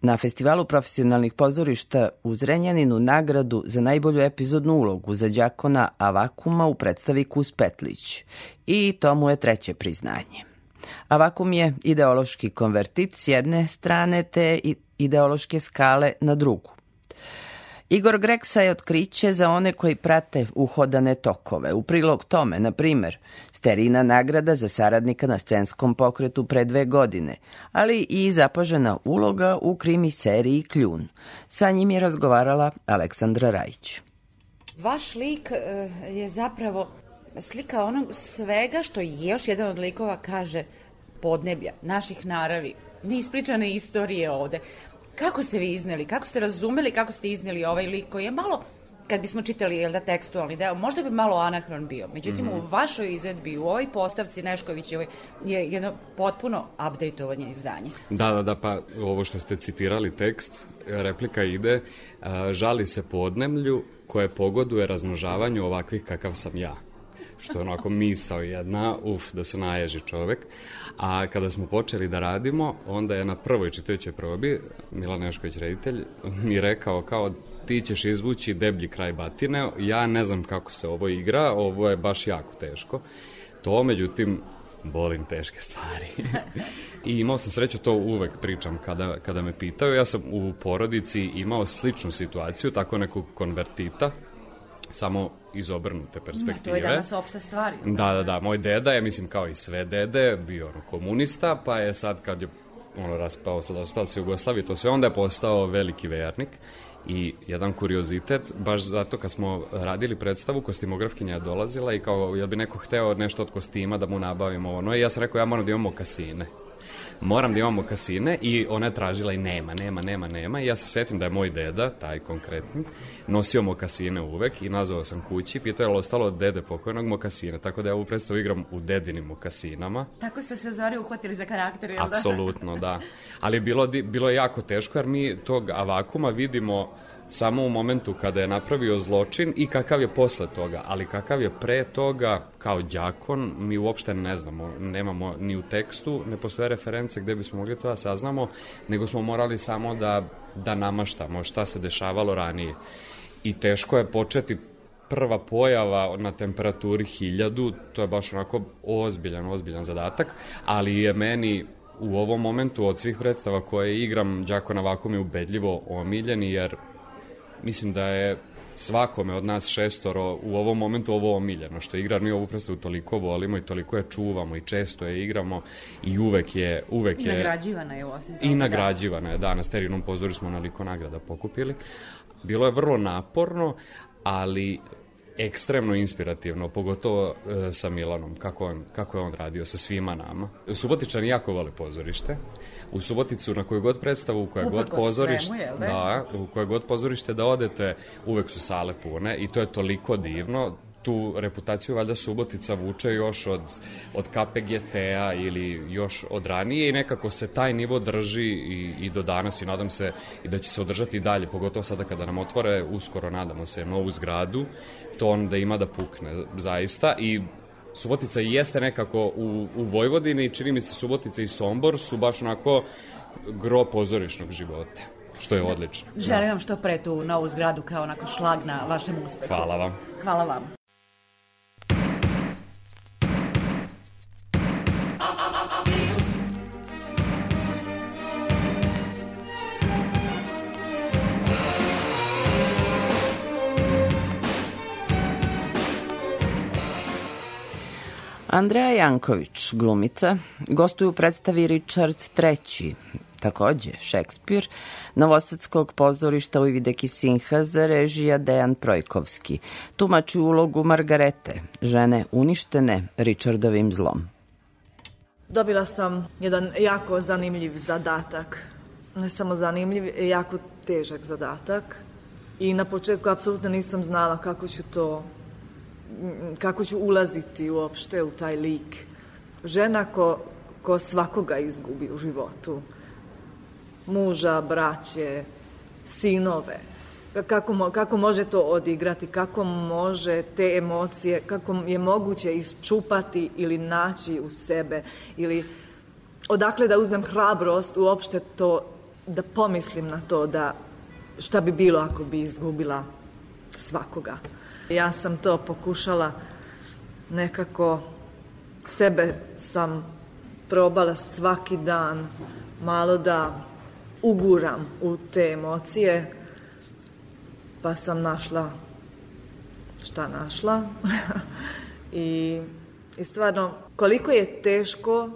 na festivalu profesionalnih pozorišta u Zrenjaninu nagradu za najbolju epizodnu ulogu za đakona Avakuma u predstavi Kus Petlić i to mu je treće priznanje. Avakum je ideološki konvertit s jedne strane te ideološke skale na drugu. Igor Greksa je otkriće za one koji prate uhodane tokove. U prilog tome, na primer, Sterina nagrada za saradnika na scenskom pokretu pre dve godine, ali i zapažena uloga u krimi seriji Kljun. Sa njim je razgovarala Aleksandra Rajić. Vaš lik e, je zapravo slika onog svega što još jedan od likova kaže podneblja, naših naravi, neispričane istorije ovde. Kako ste vi izneli, kako ste razumeli, kako ste izneli ovaj lik koji je malo kad bismo čitali jel da tekstualni deo, možda bi malo anahron bio. Međutim, Mhm. u vašoj izvedbi, u ovoj postavci Neškovićevoj je jedno potpuno updateovanje izdanje. Da, da, da, pa ovo što ste citirali tekst, replika ide, a, žali se podnemlju koje pogoduje razmnožavanju ovakvih kakav sam ja. Što je onako misao jedna, uf, da se naježi čovek. A kada smo počeli da radimo, onda je na prvoj čitajućoj probi, Milan Nešković, reditelj, mi rekao kao ti ćeš izvući deblji kraj batine, ja ne znam kako se ovo igra, ovo je baš jako teško. To, međutim, volim teške stvari. I imao sam sreću, to uvek pričam kada, kada me pitaju. Ja sam u porodici imao sličnu situaciju, tako nekog konvertita, samo iz obrnute perspektive. To je danas opšta stvar. Da, da, da. Moj deda je, mislim, kao i sve dede, bio ono komunista, pa je sad kad je ono raspao, raspao se Jugoslavije, to sve, onda je postao veliki vernik. I jedan kuriozitet, baš zato kad smo radili predstavu, kostimografkinja je dolazila i kao, jel bi neko hteo nešto od kostima da mu nabavimo ono, i ja sam rekao, ja moram da imamo kasine moram da imamo kasine i ona je tražila i nema, nema, nema, nema i ja se setim da je moj deda, taj konkretni, nosio mokasine uvek i nazvao sam kući, pitao je li ostalo od dede pokojnog mokasine, tako da ja ovu predstavu igram u dedinim mokasinama. Tako ste se zvari uhvatili za karakter, jel da? Apsolutno, da. Ali bilo, bilo je jako teško jer mi tog avakuma vidimo samo u momentu kada je napravio zločin i kakav je posle toga, ali kakav je pre toga kao đakon, mi uopšte ne znamo, nemamo ni u tekstu, ne postoje reference gde bismo mogli to da saznamo, nego smo morali samo da, da namaštamo šta se dešavalo ranije. I teško je početi prva pojava na temperaturi 1000, to je baš onako ozbiljan, ozbiljan zadatak, ali je meni u ovom momentu od svih predstava koje igram, Đakona Vakum je ubedljivo omiljen, jer mislim da je svakome od nas šestoro u ovom momentu ovo omiljeno, što igra mi ovu predstavu toliko volimo i toliko je čuvamo i često je igramo i uvek je, uvek I je nagrađivana je osim toga, i da. nagrađivana je, da, na sterinom pozori smo naliko nagrada pokupili. Bilo je vrlo naporno, ali ekstremno inspirativno, pogotovo e, sa Milanom, kako, on, kako je on radio sa svima nama. Subotičani jako vole pozorište. U Suboticu na koju god predstavu, u koje god Uprkos pozorište, svemu, da? da, u koje god pozorište da odete, uvek su sale pune i to je toliko divno tu reputaciju valjda Subotica vuče još od, od KPGT-a ili još od ranije i nekako se taj nivo drži i, i do danas i nadam se i da će se održati i dalje, pogotovo sada kada nam otvore, uskoro nadamo se, novu zgradu, to onda ima da pukne zaista i Subotica i jeste nekako u, u Vojvodini i čini mi se Subotica i Sombor su baš onako gro pozorišnog života, što je odlično. Želim vam što pre tu novu zgradu kao onako šlag na vašem uspehu. Hvala vam. Hvala vam. Andreja Janković, glumica, gostuje u predstavi Richard III, takođe Šekspir, Novosadskog pozorišta Ujvideki Sinhaza, režija Dejan Projkovski. Tumači ulogu Margarete, žene uništene Richardovim zlom. Dobila sam jedan jako zanimljiv zadatak. Ne samo zanimljiv, jako težak zadatak. I na početku apsolutno nisam znala kako ću to kako ću ulaziti uopšte u taj lik. Žena ko, ko svakoga izgubi u životu. Muža, braće, sinove. Kako, mo, kako može to odigrati, kako može te emocije, kako je moguće isčupati ili naći u sebe ili odakle da uzmem hrabrost uopšte to da pomislim na to da šta bi bilo ako bi izgubila svakoga. Ja sam to pokušala nekako sebe sam probala svaki dan malo da uguram u te emocije pa sam našla šta našla. I, i stvarno koliko je teško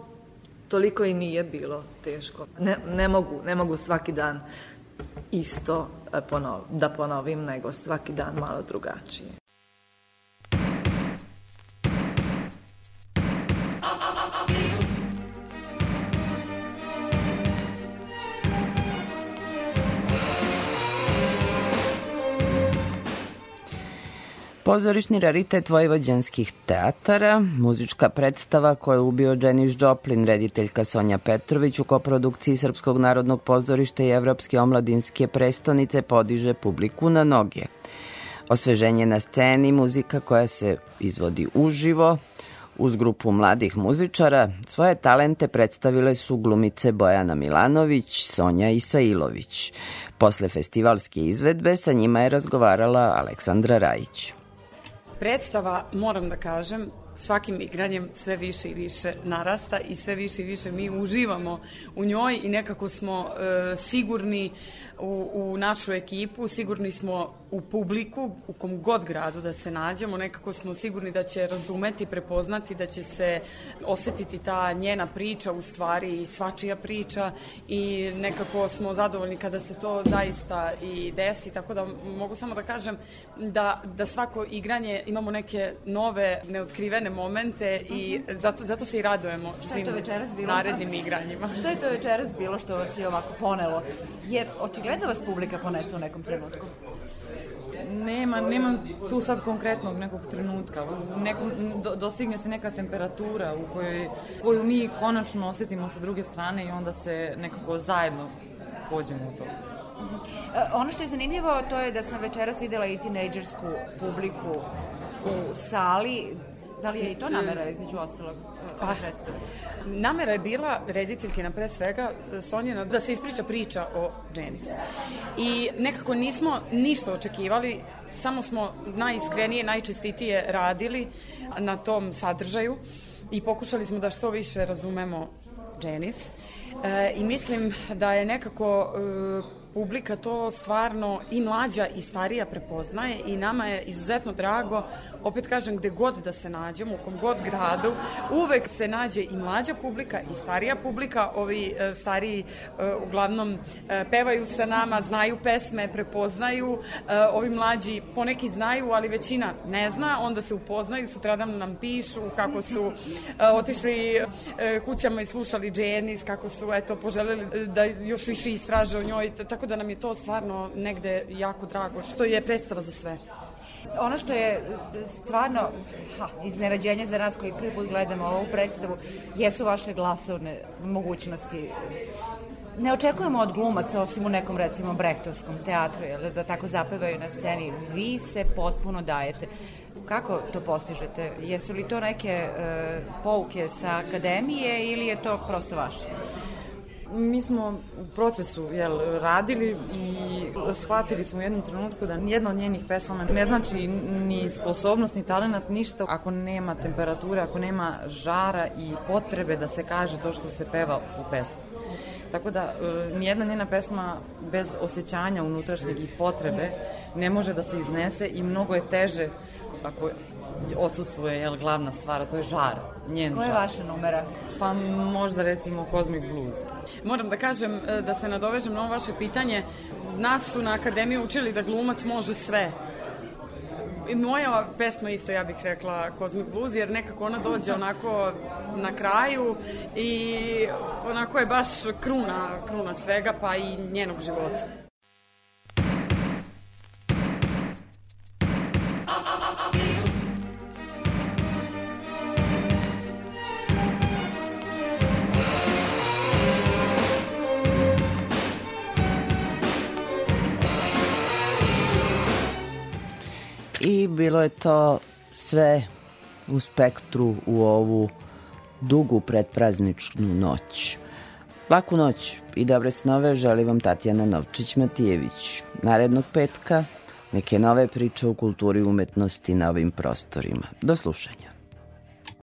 toliko i nije bilo teško. Ne, ne, mogu, ne mogu svaki dan isto e, ponov, da ponovim nego svaki dan malo drugačije Pozorišni raritet vojvođanskih teatara, muzička predstava koju ubio Janis Joplin, rediteljka Sonja Petrović u koprodukciji Srpskog narodnog pozorišta i Evropske omladinske prestonice podiže publiku na noge. Osveženje na sceni, muzika koja se izvodi uživo, Uz grupu mladih muzičara svoje talente predstavile su glumice Bojana Milanović, Sonja Isailović. Posle festivalske izvedbe sa njima je razgovarala Aleksandra Rajić. Predstava, moram da kažem, svakim igranjem sve više i više narasta i sve više i više mi uživamo u njoj i nekako smo e, sigurni u, u našu ekipu, sigurni smo u publiku, u kom god gradu da se nađemo, nekako smo sigurni da će razumeti, prepoznati, da će se osetiti ta njena priča, u stvari i svačija priča. I nekako smo zadovoljni kada se to zaista i desi, tako da mogu samo da kažem da, da svako igranje imamo neke nove, neotkrivene momente i zato, zato se i radujemo svim narednim igranjima. Šta je to večeras bilo što vas je ovako ponelo? Jer očigledno vas publika ponese u nekom trenutku. Nema, nema tu sad konkretnog nekog trenutka. U nekom, do, dostigne se neka temperatura u kojoj, koju mi konačno osetimo sa druge strane i onda se nekako zajedno pođemo u to. E, ono što je zanimljivo to je da sam večeras videla i tinejdžersku publiku u sali. Da li je i to namera između ostalog Pa, ove predstave? Namera je bila rediteljkina pre svega Sonjena da se ispriča priča o Janis. I nekako nismo ništa očekivali, samo smo najiskrenije, najčestitije radili na tom sadržaju i pokušali smo da što više razumemo Janis. E, I mislim da je nekako e, publika to stvarno i mlađa i starija prepoznaje i nama je izuzetno drago, opet kažem gde god da se nađemo, u kom god gradu, uvek se nađe i mlađa publika i starija publika, ovi e, stariji e, uglavnom e, pevaju sa nama, znaju pesme, prepoznaju, e, ovi mlađi poneki znaju, ali većina ne zna, onda se upoznaju, sutradan nam pišu kako su e, otišli e, kućama i slušali Janis, kako su eto poželeli e, da još više istraže o njoj, t- tako da nam je to stvarno negde jako drago, što je predstava za sve. Ono što je stvarno ha, iznerađenje za nas koji prvi put gledamo ovu predstavu jesu vaše glasovne mogućnosti. Ne očekujemo od glumaca, osim u nekom recimo brehtovskom teatru, jel, da tako zapevaju na sceni. Vi se potpuno dajete. Kako to postižete? Jesu li to neke e, pouke sa akademije ili je to prosto vaše? Mi smo u procesu jel, radili i shvatili smo u jednom trenutku da nijedna od njenih pesama ne znači ni sposobnost, ni talent, ništa ako nema temperature, ako nema žara i potrebe da se kaže to što se peva u pesmi. Tako da e, nijedna njena pesma bez osjećanja unutrašnjeg i potrebe ne može da se iznese i mnogo je teže ako odsustvuje jel, glavna stvar, a to je žar, njen Koja je žar. vaša numera? Pa možda recimo Cosmic Blues. Moram da kažem, e, da se nadovežem na ovo vaše pitanje, nas su na akademiji učili da glumac može sve. I moja pesma isto, ja bih rekla, Cosmic Blues, jer nekako ona dođe onako na kraju i onako je baš kruna, kruna svega, pa i njenog života. I bilo je to sve u spektru u ovu dugu predprazničnu noć. Laku noć i dobre snove želi vam Tatjana Novčić-Matijević. Narednog petka neke nove priče o kulturi i umetnosti na ovim prostorima. Do slušanja.